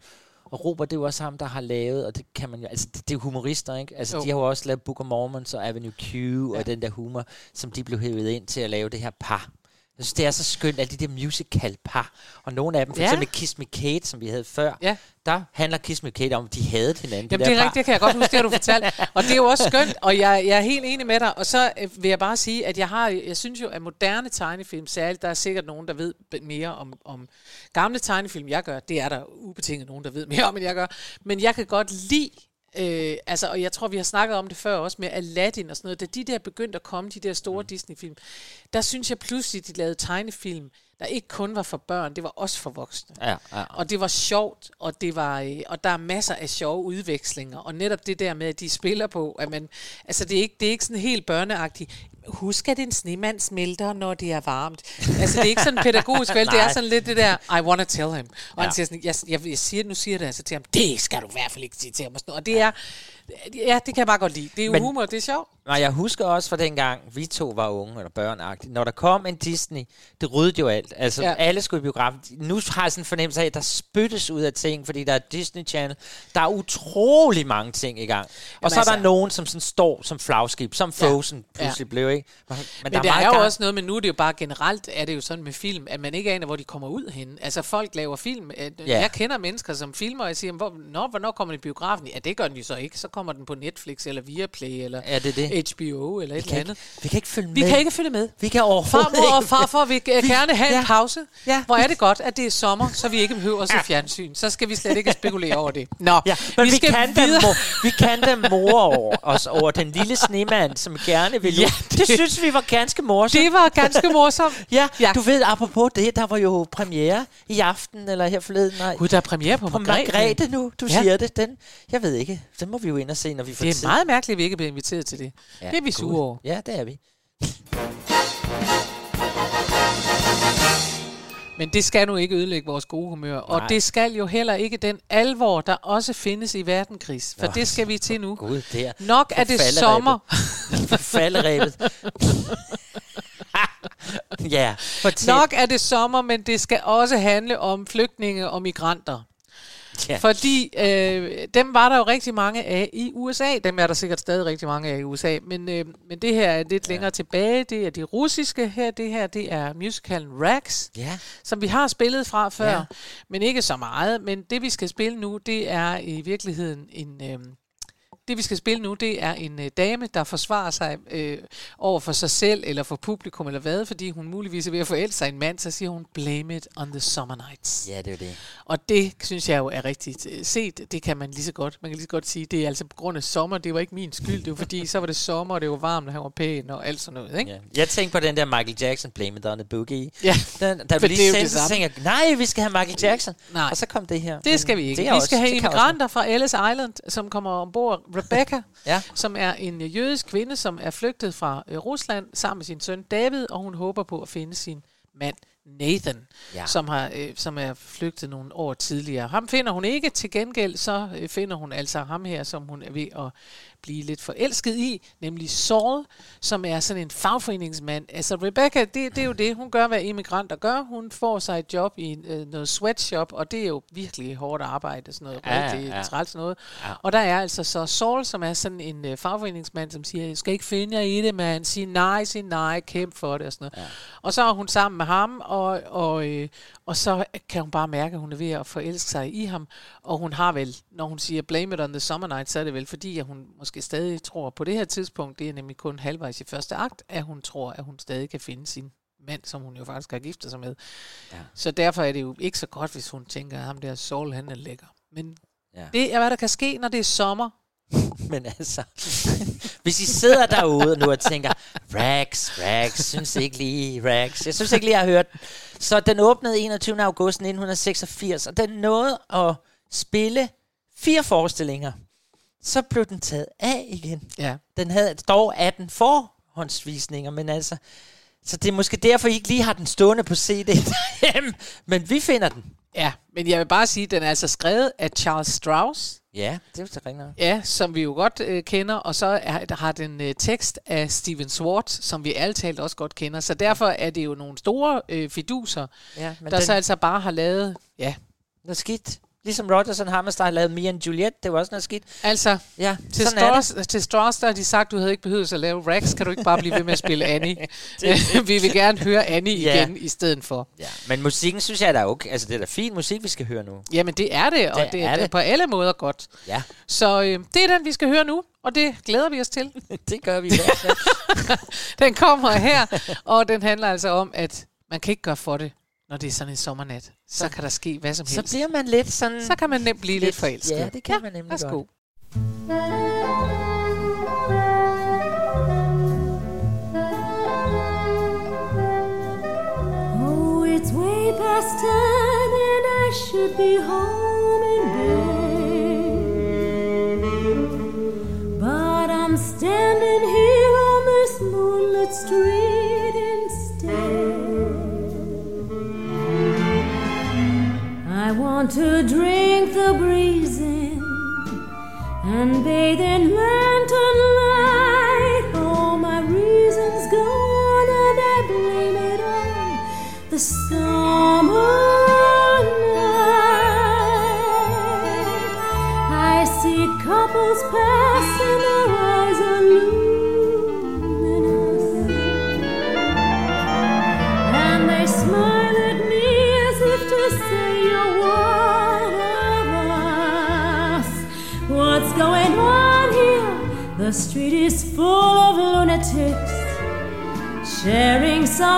Speaker 3: Og Robert, det er jo også ham, der har lavet, og det kan man jo, altså det, det er humorister, ikke? Altså
Speaker 4: Jo.
Speaker 3: de har jo også lavet Book of Mormons og Avenue Q ja. og den der humor, som de blev hævet ind til at lave det her par. Jeg synes, det er så skønt, alle de der musical-par. Og nogle af dem, for
Speaker 4: Ja.
Speaker 3: eksempel Kiss Me Kate, som vi havde før,
Speaker 4: Ja.
Speaker 3: der handler Kiss Me Kate om, at de havde hinanden. de
Speaker 4: Jamen,
Speaker 3: der
Speaker 4: det er rigtigt, det kan jeg godt huske, det har du fortalt. Og det er jo også skønt, og jeg, jeg er helt enig med dig. Og så øh, vil jeg bare sige, at jeg har, jeg synes jo, at moderne tegnefilm, særligt, der er sikkert nogen, der ved mere om, om gamle tegnefilm, jeg gør. Det er der ubetinget nogen, der ved mere om, end jeg gør. Men jeg kan godt lide Øh, altså, og jeg tror, vi har snakket om det før også med Aladdin og sådan noget. Da de der begyndte at komme, de der store mm. Disney-film, der synes jeg pludselig, de lavede tegnefilm, der ikke kun var for børn, det var også for voksne.
Speaker 3: Ja, ja.
Speaker 4: Og det var sjovt, og, det var, øh, og der er masser af sjove udvekslinger. Og netop det der med, at de spiller på, at man, altså det er ikke, det er ikke sådan helt børneagtigt. Husk, at en snemand smelter, når det er varmt. Altså det er ikke sådan pædagogisk, vel? det er sådan lidt det der, I wanna tell him. Og ja.
Speaker 3: Ja.
Speaker 4: han siger sådan, jeg, jeg, jeg siger, nu siger det altså til ham, det skal du i hvert fald ikke sige til ham. Og, sådan og det er, ja, det kan jeg bare godt lide. Det er jo
Speaker 3: Men-
Speaker 4: humor, det er sjovt.
Speaker 3: Nej, jeg husker også fra dengang, vi to var unge eller børnagtige. Når der kom en Disney, det ryddede jo alt. Altså,
Speaker 4: Ja.
Speaker 3: ja. alle skulle i biografen. Nu har jeg sådan en fornemmelse af, at der spyttes ud af ting, fordi der er Disney Channel. Der er utrolig mange ting i gang. Og
Speaker 4: Jamen
Speaker 3: så er der
Speaker 4: altså-
Speaker 3: nogen, som sådan står som flagskib, som
Speaker 4: Ja.
Speaker 3: Frozen pludselig blev, ikke? Men,
Speaker 4: Men,
Speaker 3: der
Speaker 4: der er,
Speaker 3: meget
Speaker 4: jo
Speaker 3: gang-
Speaker 4: også noget, men nu er det jo bare generelt, er det jo sådan med film, at man ikke aner, hvor de kommer ud henne. Altså folk laver film.
Speaker 3: Ja.
Speaker 4: Jeg kender mennesker, som filmer, og jeg siger, hvor, når, hvornår kommer den i biografen? Ja, det gør jo så ikke. Så kommer den på Netflix, eller Viaplay, eller
Speaker 3: Ja, det er det.
Speaker 4: HBO, eller et
Speaker 3: kan
Speaker 4: eller
Speaker 3: ikke-
Speaker 4: andet.
Speaker 3: vi kan ikke følge
Speaker 4: Vi
Speaker 3: med.
Speaker 4: kan ikke følge med.
Speaker 3: Vi kan overhovedet
Speaker 4: Farmor og
Speaker 3: ikke.
Speaker 4: farfar vil øh, gerne have
Speaker 3: Ja.
Speaker 4: en pause.
Speaker 3: Ja.
Speaker 4: Hvor er det godt, at det er sommer, så vi ikke behøver at se fjernsyn. Så skal vi slet ikke spekulere over det. Nå,
Speaker 3: Ja, men vi, vi,
Speaker 4: skal
Speaker 3: kan
Speaker 4: videre.
Speaker 3: mo- vi kan da mor over os over den lille snemand, som gerne vil
Speaker 4: Ja,
Speaker 3: ja, det,
Speaker 4: det
Speaker 3: synes vi var ganske morsomt.
Speaker 4: Det var ganske morsomt.
Speaker 3: ja,
Speaker 4: Ja.
Speaker 3: ja, du ved, apropos det, der var jo premiere i aften, eller her forleden. Nej,
Speaker 4: Gud, der er premiere på,
Speaker 3: på
Speaker 4: Margrethe.
Speaker 3: Margrethe nu, du
Speaker 4: Ja.
Speaker 3: ja. siger det. Den, jeg ved ikke, den må vi jo ind og se, når vi får
Speaker 4: Det er
Speaker 3: tid.
Speaker 4: meget mærkeligt, at vi ikke er blevet inviteret til det.
Speaker 3: Ja,
Speaker 4: det er vi
Speaker 3: gud.
Speaker 4: sure over.
Speaker 3: Ja, det er vi.
Speaker 4: Men det skal nu ikke ødelægge vores gode humør. Og
Speaker 3: Nej.
Speaker 4: det skal jo heller ikke den alvor, der også findes i verden, Chris. For
Speaker 3: Nå,
Speaker 4: det skal vi til nu.
Speaker 3: Gud, det er
Speaker 4: Nok er det sommer.
Speaker 3: Falderebet. ja, fortæl.
Speaker 4: Nok er det sommer, men det skal også handle om flygtninge og migranter.
Speaker 3: Ja.
Speaker 4: Fordi øh, dem var der jo rigtig mange af i USA. Dem er der sikkert stadig rigtig mange af i USA. Men, øh, men det her er lidt ja. længere tilbage. Det er de russiske her. Det her det er musicalen Rags,
Speaker 3: Ja.
Speaker 4: som vi har spillet fra før.
Speaker 3: Ja.
Speaker 4: Men ikke så meget. Men det vi skal spille nu, det er i virkeligheden en... Øh, det vi skal spille nu, det er en øh, dame, der forsvarer sig øh, over for sig selv, eller for publikum, eller hvad, fordi hun muligvis er ved at forelske sig en mand, så siger hun, blame it on the summer nights.
Speaker 3: Ja, det er jo det.
Speaker 4: Og det synes jeg jo er rigtigt øh, set. Det kan man lige så godt. Man kan lige så godt sige, det er altså på grund af sommer. Det var ikke min skyld. Det var fordi, så var det sommer, og det var varmt, og han var pæn, og alt sådan noget. Ikke?
Speaker 3: Ja. Jeg tænkte på den der Michael Jackson, Blame It on the Boogie.
Speaker 4: Ja,
Speaker 3: Den,
Speaker 4: for
Speaker 3: der
Speaker 4: det er jo
Speaker 3: lige
Speaker 4: det samme.
Speaker 3: tænkte jeg, nej, vi skal have Michael Jackson.
Speaker 4: Nej.
Speaker 3: Og så kom det her.
Speaker 4: Det skal vi ikke.
Speaker 3: Det er
Speaker 4: Vi
Speaker 3: også-
Speaker 4: skal have
Speaker 3: også-
Speaker 4: immigranter fra Ellis Island, som kommer ombord. Rebecca,
Speaker 3: Ja.
Speaker 4: som er en jødisk kvinde, som er flygtet fra øh, Rusland sammen med sin søn David, og hun håber på at finde sin mand Nathan,
Speaker 3: Ja.
Speaker 4: som, har, øh, som er flygtet nogle år tidligere. Ham finder hun ikke. Til gengæld så øh, finder hun altså ham her, som hun er ved at blive lidt forelsket i, nemlig Saul, som er sådan en fagforeningsmand. Altså Rebecca, det, det er jo det, hun gør, hvad immigranter gør. Hun får sig et job i øh, noget sweatshop, og det er jo virkelig hårdt arbejde, sådan noget
Speaker 3: Ja,
Speaker 4: rigtig
Speaker 3: ja.
Speaker 4: træls noget.
Speaker 3: Ja.
Speaker 4: Og der er altså så Saul, som er sådan en øh, fagforeningsmand, som siger, jeg skal ikke finde jer i det, mand. Sig nej, sig nej, kæmp for det og sådan noget. Ja. Og så er hun sammen med ham, og, og, øh, og så kan hun bare mærke, at hun er ved at forelske sig i ham. Og hun har vel, når hun siger blame it on the summer night, så er det vel fordi, at hun måske stadig tror på det her tidspunkt, det er nemlig kun halvvejs i første akt, at hun tror, at hun stadig kan finde sin mand, som hun jo faktisk har giftet sig med.
Speaker 3: Ja.
Speaker 4: Så derfor er det jo ikke så godt, hvis hun tænker, at ham der Saul, han er lækker. Men
Speaker 3: Ja.
Speaker 4: det er, hvad der kan ske, når det er sommer.
Speaker 3: Men altså, hvis I sidder derude nu og tænker, Rags, Rags, synes ikke lige Rags. Jeg synes ikke lige, jeg har hørt den. Så den åbnede 21. august 1986, og den nåede at spille fire forestillinger. Så blev den taget af igen.
Speaker 4: Ja.
Speaker 3: Den havde dog 18 forhåndsvisninger, men altså... Så det er måske derfor, I ikke lige har den stående på CD derhjemme. Men vi finder den.
Speaker 4: Ja, men jeg vil bare sige, at den er altså skrevet af Charles Strauss.
Speaker 3: Ja, det er jo rigtigt.
Speaker 4: Ja, som vi jo godt øh, kender, og så er, der har den øh, tekst af Steven Swartz, som vi alle talt også godt kender. Så derfor er det jo nogle store øh, fiduser,
Speaker 3: Ja, men
Speaker 4: der
Speaker 3: den-
Speaker 4: så altså bare har lavet, ja,
Speaker 3: Noget skidt. Ligesom Rodgers og Hammerstein lavet Mia and Juliet, det var også noget skidt.
Speaker 4: altså
Speaker 3: Ja,
Speaker 4: til. Strauss, til Strauss, der har de sagt, du havde ikke behøvet at lave Rax, kan du ikke bare blive ved med at spille Annie? vi vil gerne høre Annie
Speaker 3: Ja.
Speaker 4: igen i stedet for.
Speaker 3: Ja, men musikken synes jeg er da okay. Altså, det er da fin musik, vi skal høre nu.
Speaker 4: Jamen det er det, og
Speaker 3: Det
Speaker 4: det,
Speaker 3: er
Speaker 4: er
Speaker 3: det.
Speaker 4: det på alle måder godt.
Speaker 3: Ja,
Speaker 4: Så øh, det er den, vi skal høre nu, og det glæder vi os til.
Speaker 3: det gør vi i hvert fald.
Speaker 4: Den kommer her, og den handler altså om, at man kan ikke gøre for det, når det er sådan en sommernat. Så, så kan der ske hvad som
Speaker 3: Så
Speaker 4: helst.
Speaker 3: bliver man lidt sådan...
Speaker 4: så kan man nemt blive lidt, lidt forelsket.
Speaker 3: Ja, det kan man nemlig
Speaker 4: værsgo.
Speaker 3: godt.
Speaker 5: Oh, it's way past ten and I should be home in bed. But I'm standing here on this moonlit street instead. I want to drink the breeze in and bathe in lantern light. All my reasons gone, and I blame it on the summer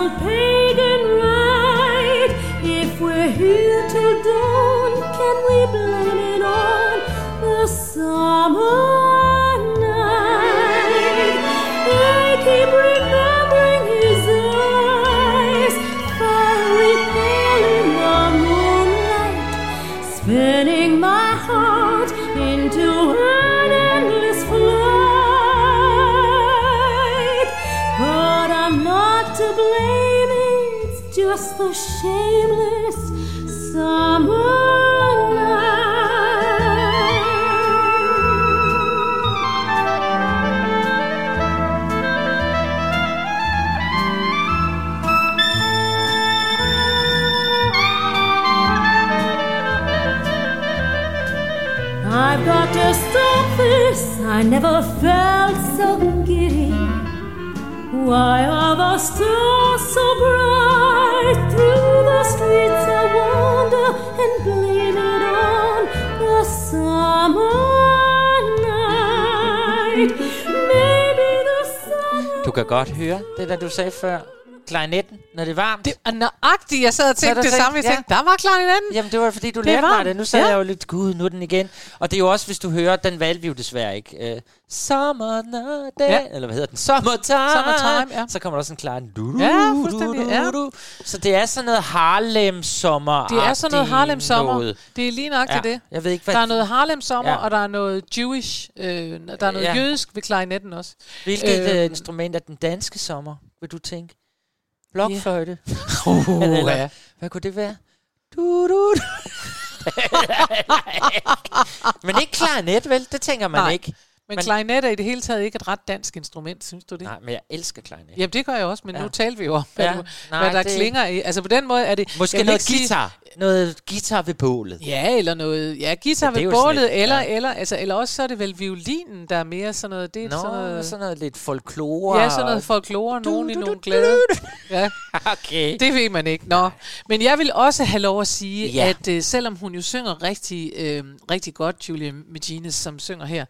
Speaker 5: on
Speaker 3: pain. Kan godt høre det, der du sagde før. Klarinetten, når det er varmt.
Speaker 4: Det er nøjagtigt. Jeg sad og tænkte det samme. Jeg tænkte, der var klarinetten.
Speaker 3: Jamen, det var fordi, du
Speaker 4: Det
Speaker 3: lærte mig
Speaker 4: varmt.
Speaker 3: det. Nu sad
Speaker 4: Ja.
Speaker 3: jeg jo lidt, gud, nu den igen. Og det er jo også, hvis du hører, den valgte vi jo desværre ikke. Uh, summer night,
Speaker 4: Ja.
Speaker 3: eller hvad hedder den? Summertime.
Speaker 4: Summertime, ja.
Speaker 3: Så kommer der også en klar... Du, du,
Speaker 4: Ja,
Speaker 3: du,
Speaker 4: fuldstændig,
Speaker 3: du,
Speaker 4: ja.
Speaker 3: du. Så det er sådan noget Harlem-sommer.
Speaker 4: Det er sådan noget Harlem sommer. Det er lige nok
Speaker 3: Ja,
Speaker 4: det.
Speaker 3: jeg ved ikke, hvad-
Speaker 4: Der er noget Harlem sommer,
Speaker 3: Ja.
Speaker 4: og der er noget Jewish, øh, der er noget
Speaker 3: Ja.
Speaker 4: jødisk ved klarinetten også.
Speaker 3: Hvilket
Speaker 4: Øhm,
Speaker 3: øh, instrument er den danske sommer, vil du tænke? Blokfløjte?
Speaker 4: Uh,
Speaker 3: Eller,
Speaker 4: ja.
Speaker 3: Hvad kunne det være? Du, du, du. Men ikke klarinet, vel? Det tænker man
Speaker 4: Nej,
Speaker 3: ikke.
Speaker 4: Men
Speaker 3: Man-
Speaker 4: klarinet er i det hele taget ikke et ret dansk instrument, synes du det?
Speaker 3: Nej, men jeg elsker klarinet.
Speaker 4: Jamen det gør jeg også, men
Speaker 3: Ja.
Speaker 4: nu taler vi jo om, hvad,
Speaker 3: Ja,
Speaker 4: du,
Speaker 3: nej,
Speaker 4: hvad der
Speaker 3: det-
Speaker 4: klinger i. Altså på den måde er det...
Speaker 3: Måske noget
Speaker 4: sige-
Speaker 3: guitar. Noget guitar ved bålet.
Speaker 4: Ja, eller noget, ja, guitar
Speaker 3: Ja,
Speaker 4: ved bålet,
Speaker 3: lidt-
Speaker 4: eller,
Speaker 3: ja.
Speaker 4: eller, altså, eller også så er det vel violinen, der er mere sådan noget, det er
Speaker 3: Nå,
Speaker 4: sådan noget,
Speaker 3: sådan noget lidt folklore.
Speaker 4: ja, sådan noget folklore, nogen i nogle glæder. Ja.
Speaker 3: Okay.
Speaker 4: Det ved man ikke. Nå. Men jeg vil også have lov at sige,
Speaker 3: Ja.
Speaker 4: at øh, selvom hun jo synger rigtig, øh, rigtig godt, Julia Medines, som synger her,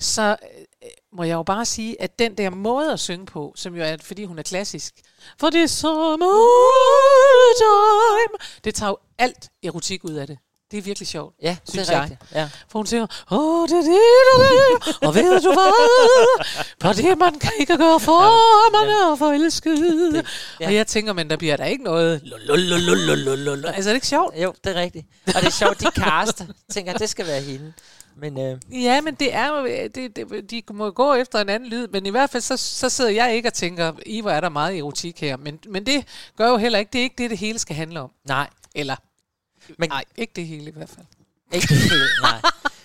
Speaker 4: så øh, må jeg jo bare sige, at den der måde at synge på, som jo er, fordi hun er klassisk, for det er summertime, det tager jo alt erotik ud af det. Det er virkelig sjovt,
Speaker 3: Ja,
Speaker 4: synes
Speaker 3: det er
Speaker 4: jeg.
Speaker 3: rigtigt. Ja.
Speaker 4: For hun siger, åh, det er det, og det, og ved du hvad? For det, man kan ikke gøre for, man er forelsket.
Speaker 3: ja.
Speaker 4: Og jeg tænker, men der bliver der ikke noget. lululululululul. Altså, er det ikke sjovt?
Speaker 3: Jo, det er rigtigt. Og det er sjovt, de caster. Tænker, det skal være hende. Men øh,
Speaker 4: Ja, men det er jo, det, det, de må gå efter en anden lyd, men i hvert fald så, så sidder jeg ikke og tænker, i hvor er der meget erotik her. Men, men det gør jo heller ikke, det er ikke det, det hele skal handle om.
Speaker 3: nej.
Speaker 4: Eller,
Speaker 3: Men,
Speaker 4: nej, ikke det hele i hvert fald.
Speaker 3: Ikke det hele, nej.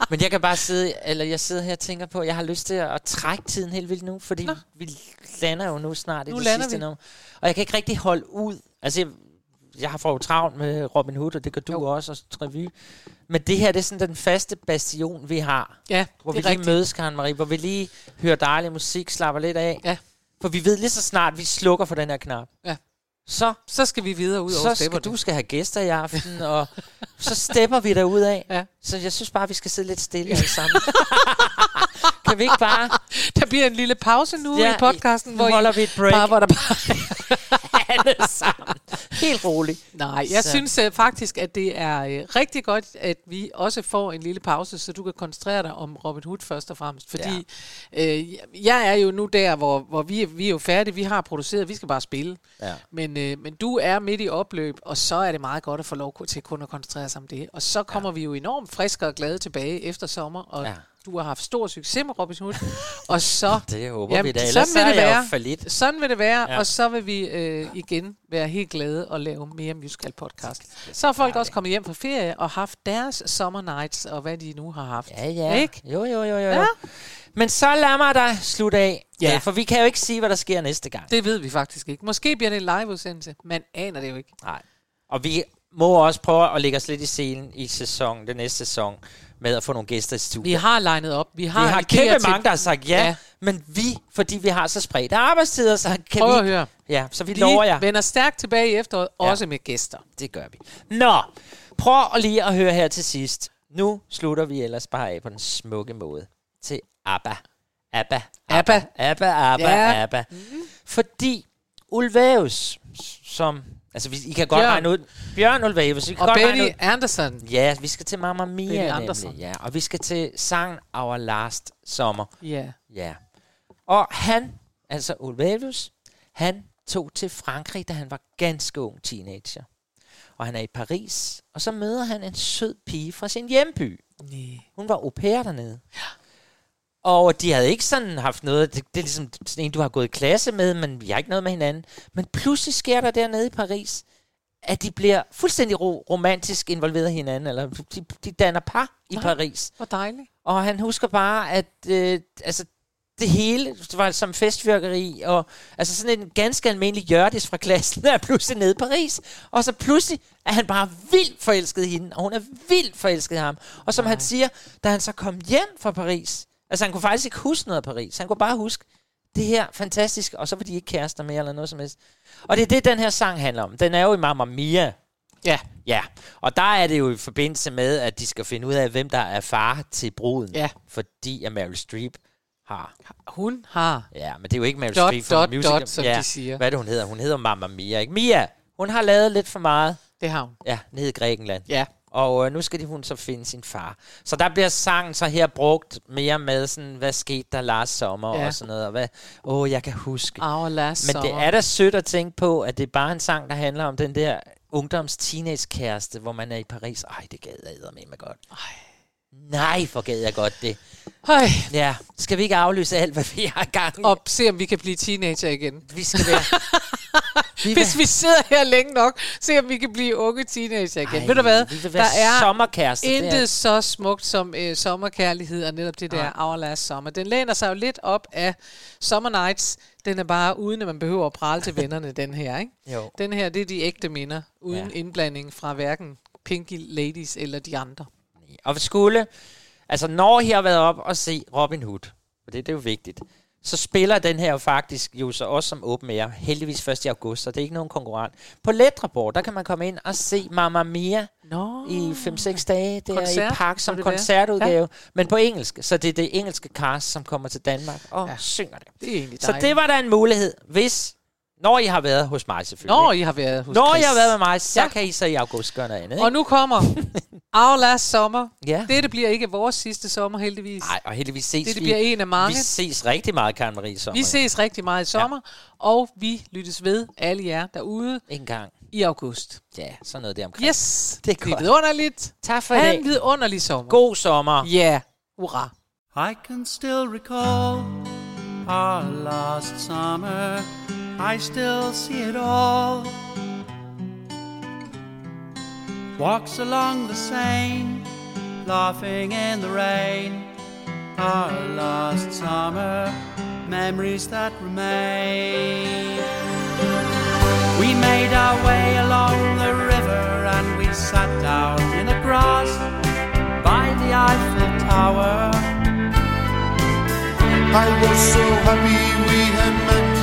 Speaker 3: Men jeg kan bare sidde, eller jeg sidder her og tænker på, jeg har lyst til at trække tiden helt vildt nu, fordi Nå. vi lander jo nu snart i
Speaker 4: Nu
Speaker 3: det sidste
Speaker 4: vi.
Speaker 3: nummer. Og jeg kan ikke rigtig holde ud. Altså, jeg, har fået travlt med Robin Hood, og det gør du jo. også, og Trevy. Men det her, det er sådan den faste bastion, vi har.
Speaker 4: Ja,
Speaker 3: Hvor
Speaker 4: det
Speaker 3: vi
Speaker 4: er
Speaker 3: lige
Speaker 4: rigtigt.
Speaker 3: mødes, Karen Marie, hvor vi lige hører dejlig musik, slapper lidt af.
Speaker 4: Ja.
Speaker 3: For vi ved lige så snart, vi slukker for den her knap.
Speaker 4: Ja.
Speaker 3: Så,
Speaker 4: Så skal vi videre ud over
Speaker 3: så skal du skal have gæster i aften, og så stepper vi derud af.
Speaker 4: Ja.
Speaker 3: Så jeg synes bare, vi skal sidde lidt stille alle sammen. kan vi ikke bare...
Speaker 4: Der bliver en lille pause nu
Speaker 3: Ja,
Speaker 4: i podcasten,
Speaker 3: nu
Speaker 4: hvor
Speaker 3: holder
Speaker 4: I
Speaker 3: vi et break.
Speaker 4: Bare, hvor der bare
Speaker 3: alle sammen. Helt roligt.
Speaker 4: Nej, jeg
Speaker 3: Så-
Speaker 4: synes uh, faktisk, at det er uh, rigtig godt, at vi også får en lille pause, så du kan koncentrere dig om Robin Hood først og fremmest. Fordi ja. uh, jeg er jo nu der, hvor, hvor vi, vi er jo færdige, vi har produceret, vi skal bare spille.
Speaker 3: Ja.
Speaker 4: Men, uh, men du er midt i opløb, og så er det meget godt at få lov til kun at koncentrere sig om det. Og så kommer ja. vi jo enormt friske og glade tilbage efter sommer, og
Speaker 3: Ja.
Speaker 4: Du har haft stor succes med Robin Hood. og så...
Speaker 3: Det håber vi da, ellers
Speaker 4: sådan
Speaker 3: så
Speaker 4: vil det være.
Speaker 3: fallit.
Speaker 4: Sådan vil det være,
Speaker 3: Ja.
Speaker 4: og så vil vi øh, igen være helt glade og lave mere musical podcast. Så er folk også kommet hjem fra ferie og haft deres summer nights, og hvad de nu har haft.
Speaker 3: Ja, ja.
Speaker 4: Ikke?
Speaker 3: Jo, jo, jo, jo. jo.
Speaker 4: Ja.
Speaker 3: Men så lad mig da slutte af.
Speaker 4: Ja.
Speaker 3: Øh, For vi kan jo ikke sige, hvad der sker næste gang.
Speaker 4: Det ved vi faktisk ikke. Måske bliver det en live-udsendelse. Man aner det jo ikke.
Speaker 3: Nej. Og vi må også prøve at lægge os lidt i scenen i sæson, den næste sæson, med at få nogle gæster i studiet.
Speaker 4: Vi har legnet op. Vi har,
Speaker 3: vi har kæmpe
Speaker 4: til-
Speaker 3: mange, der har sagt ja, ja, men vi, fordi vi har så spredte arbejdstider, så kan
Speaker 4: Prøv
Speaker 3: vi...
Speaker 4: at høre.
Speaker 3: Ja, så vi
Speaker 4: Vi
Speaker 3: lover jer.
Speaker 4: vender stærkt tilbage i efteråret,
Speaker 3: Ja.
Speaker 4: også med gæster.
Speaker 3: Det gør vi. Nå, prøv lige at høre her til sidst. Nu slutter vi ellers bare af på den smukke måde til ABBA. ABBA.
Speaker 4: ABBA.
Speaker 3: ABBA, ABBA,
Speaker 4: Ja.
Speaker 3: ABBA. Fordi Ulvaeus, som... Altså, vi, I kan godt
Speaker 4: Bjørn.
Speaker 3: regne ud... Bjørn Ulvaeus. I kan
Speaker 4: Og
Speaker 3: godt regne
Speaker 4: Benny
Speaker 3: ud,
Speaker 4: Anderson.
Speaker 3: Ja, vi skal til Mamma
Speaker 4: Benny
Speaker 3: Mia
Speaker 4: Andersson.
Speaker 3: nemlig. Ja, og vi skal til sang Our Last Summer.
Speaker 4: Ja.
Speaker 3: Ja. Og han, altså Ulvaeus, han tog til Frankrig, da han var ganske ung teenager. Og han er i Paris, og så møder han en sød pige fra sin hjemby.
Speaker 4: Nee.
Speaker 3: Hun var au pair dernede. Og de havde ikke sådan haft noget, det, det er ligesom sådan en, du har gået i klasse med, men vi har ikke noget med hinanden. Men pludselig sker der dernede i Paris, at de bliver fuldstændig ro- romantisk involveret i hinanden, eller de, de danner par i
Speaker 4: Nej.
Speaker 3: Paris.
Speaker 4: Hvor dejligt.
Speaker 3: Og han husker bare, at øh, altså, det hele det var som festfyrkeri, og altså sådan en ganske almindelig Jørdis fra klassen er pludselig nede i Paris. Og så pludselig er han bare vildt forelsket i hende, og hun er vildt forelsket i ham. Og som han siger, da han så kom hjem fra Paris, altså han kunne faktisk ikke huske noget af Paris, han kunne bare huske det her fantastiske, og så var de ikke kærester mere eller noget som helst. Og det er det, den her sang handler om. Den er jo i Mamma Mia.
Speaker 4: Ja.
Speaker 3: Ja, og der er det jo i forbindelse med, at de skal finde ud af, hvem der er far til bruden.
Speaker 4: Ja.
Speaker 3: Fordi at Meryl Streep har.
Speaker 4: Hun har.
Speaker 3: Ja, men det er jo ikke Meryl
Speaker 4: Dot,
Speaker 3: Streep fra
Speaker 4: dot,
Speaker 3: musical.
Speaker 4: dot, som
Speaker 3: ja,
Speaker 4: de siger.
Speaker 3: Hvad er det, hun hedder? Hun hedder Mamma Mia, ikke? Mia, hun har lavet lidt for meget.
Speaker 4: Det har hun.
Speaker 3: Ja, nede i Grækenland.
Speaker 4: Ja.
Speaker 3: Og øh, nu skal de, hun så finde sin far. Så der bliver sangen så her brugt mere med sådan, hvad skete der last sommer
Speaker 4: Ja.
Speaker 3: og sådan noget. Og hvad, åh, jeg kan huske.
Speaker 4: Our last
Speaker 3: Men
Speaker 4: summer.
Speaker 3: det er da sødt at tænke på, at det er bare en sang, der handler om den der ungdoms teenage hvor man er i Paris. Ej, det gad jeg med mig godt. Ej. Nej, hvor gad jeg godt det.
Speaker 4: Høj.
Speaker 3: Ja, skal vi ikke aflyse alt, hvad vi har i gang i?
Speaker 4: Og se, om vi kan blive teenager igen.
Speaker 3: Vi skal være... vi
Speaker 4: Hvis vi sidder her længe nok, se om vi kan blive unge teenager igen.
Speaker 3: Ej,
Speaker 4: Ved du hvad?
Speaker 3: vi vil være
Speaker 4: der er
Speaker 3: sommerkærester, det
Speaker 4: intet
Speaker 3: er-
Speaker 4: så smukt som øh, sommerkærlighed, og netop det der
Speaker 3: Nej.
Speaker 4: Our Last Summer. Den læner sig jo lidt op af Summer Nights. Den er bare uden, at man behøver at prale til vennerne, den her. Ikke?
Speaker 3: Jo.
Speaker 4: Den her, det er de ægte minder, uden
Speaker 3: Ja.
Speaker 4: indblanding fra hverken Pinky Ladies eller de andre.
Speaker 3: Og skulle, altså når I har været op og se Robin Hood, for det, det er jo vigtigt, så spiller den her jo faktisk jo så også som åben air, heldigvis 1. august, så det er ikke nogen konkurrent. På Letrabord, der kan man komme ind og se Mamma Mia
Speaker 4: Nå.
Speaker 3: i 5-6 dage der
Speaker 4: Koncert,
Speaker 3: i park som koncertudgave,
Speaker 4: Ja.
Speaker 3: men på engelsk. Så det er det engelske cast, som kommer til Danmark og ja. synger det.
Speaker 4: Det er egentlig
Speaker 3: Så det var da en mulighed, hvis, når I har været hos mig selvfølgelig.
Speaker 4: Når I har været hos
Speaker 3: Når I
Speaker 4: Chris.
Speaker 3: har været med mig, så
Speaker 4: Ja.
Speaker 3: kan I så i august gøre noget andet.
Speaker 4: Og nu kommer Our Last Summer.
Speaker 3: Ja.
Speaker 4: Dette bliver ikke vores sidste sommer, heldigvis.
Speaker 3: Nej, og heldigvis ses
Speaker 4: Dette
Speaker 3: vi.
Speaker 4: bliver en af mange.
Speaker 3: Vi ses rigtig meget, Karen Marie, i sommer.
Speaker 4: Vi ses rigtig meget i sommer, ja. og vi lyttes ved, alle jer derude,
Speaker 3: en gang
Speaker 4: i august.
Speaker 3: Ja, sådan noget der omkring.
Speaker 4: Yes,
Speaker 3: det er
Speaker 4: det er
Speaker 3: godt.
Speaker 4: vidunderligt.
Speaker 3: Tak for i
Speaker 4: Ha'
Speaker 3: dag.
Speaker 4: en vidunderlig sommer.
Speaker 3: God sommer.
Speaker 4: Ja, yeah. hurra.
Speaker 15: I can still recall our last summer. I still see it all. Walks along the Seine, laughing in the rain. Our last summer, memories that remain. We made our way along the river and we sat down in the grass by the Eiffel Tower.
Speaker 12: I was so happy we had met.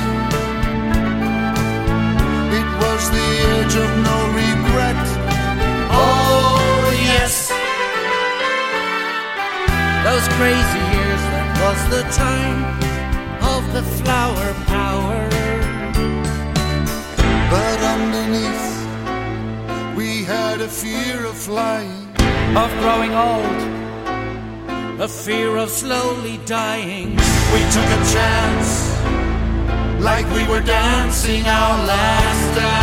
Speaker 12: It was the age of no regret.
Speaker 15: Those crazy years, that was the time of the flower power.
Speaker 12: But underneath, we had a fear of flying.
Speaker 15: Of growing old, a fear of slowly dying.
Speaker 12: We took a chance, like we were dancing our last dance.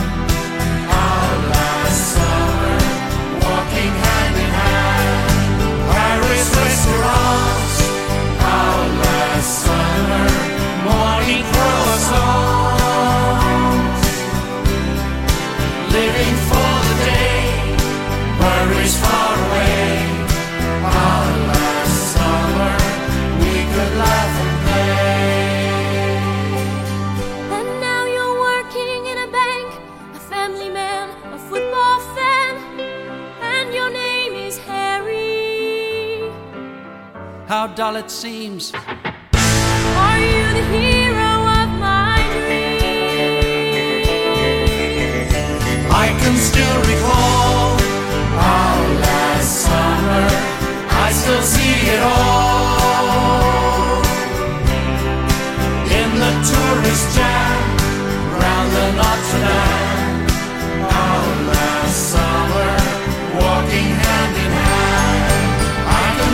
Speaker 16: how dull it seems.
Speaker 5: Are you the hero of my dreams?
Speaker 15: I can still recall our last summer. I still see it all in the tourist jam round the Notre Dame.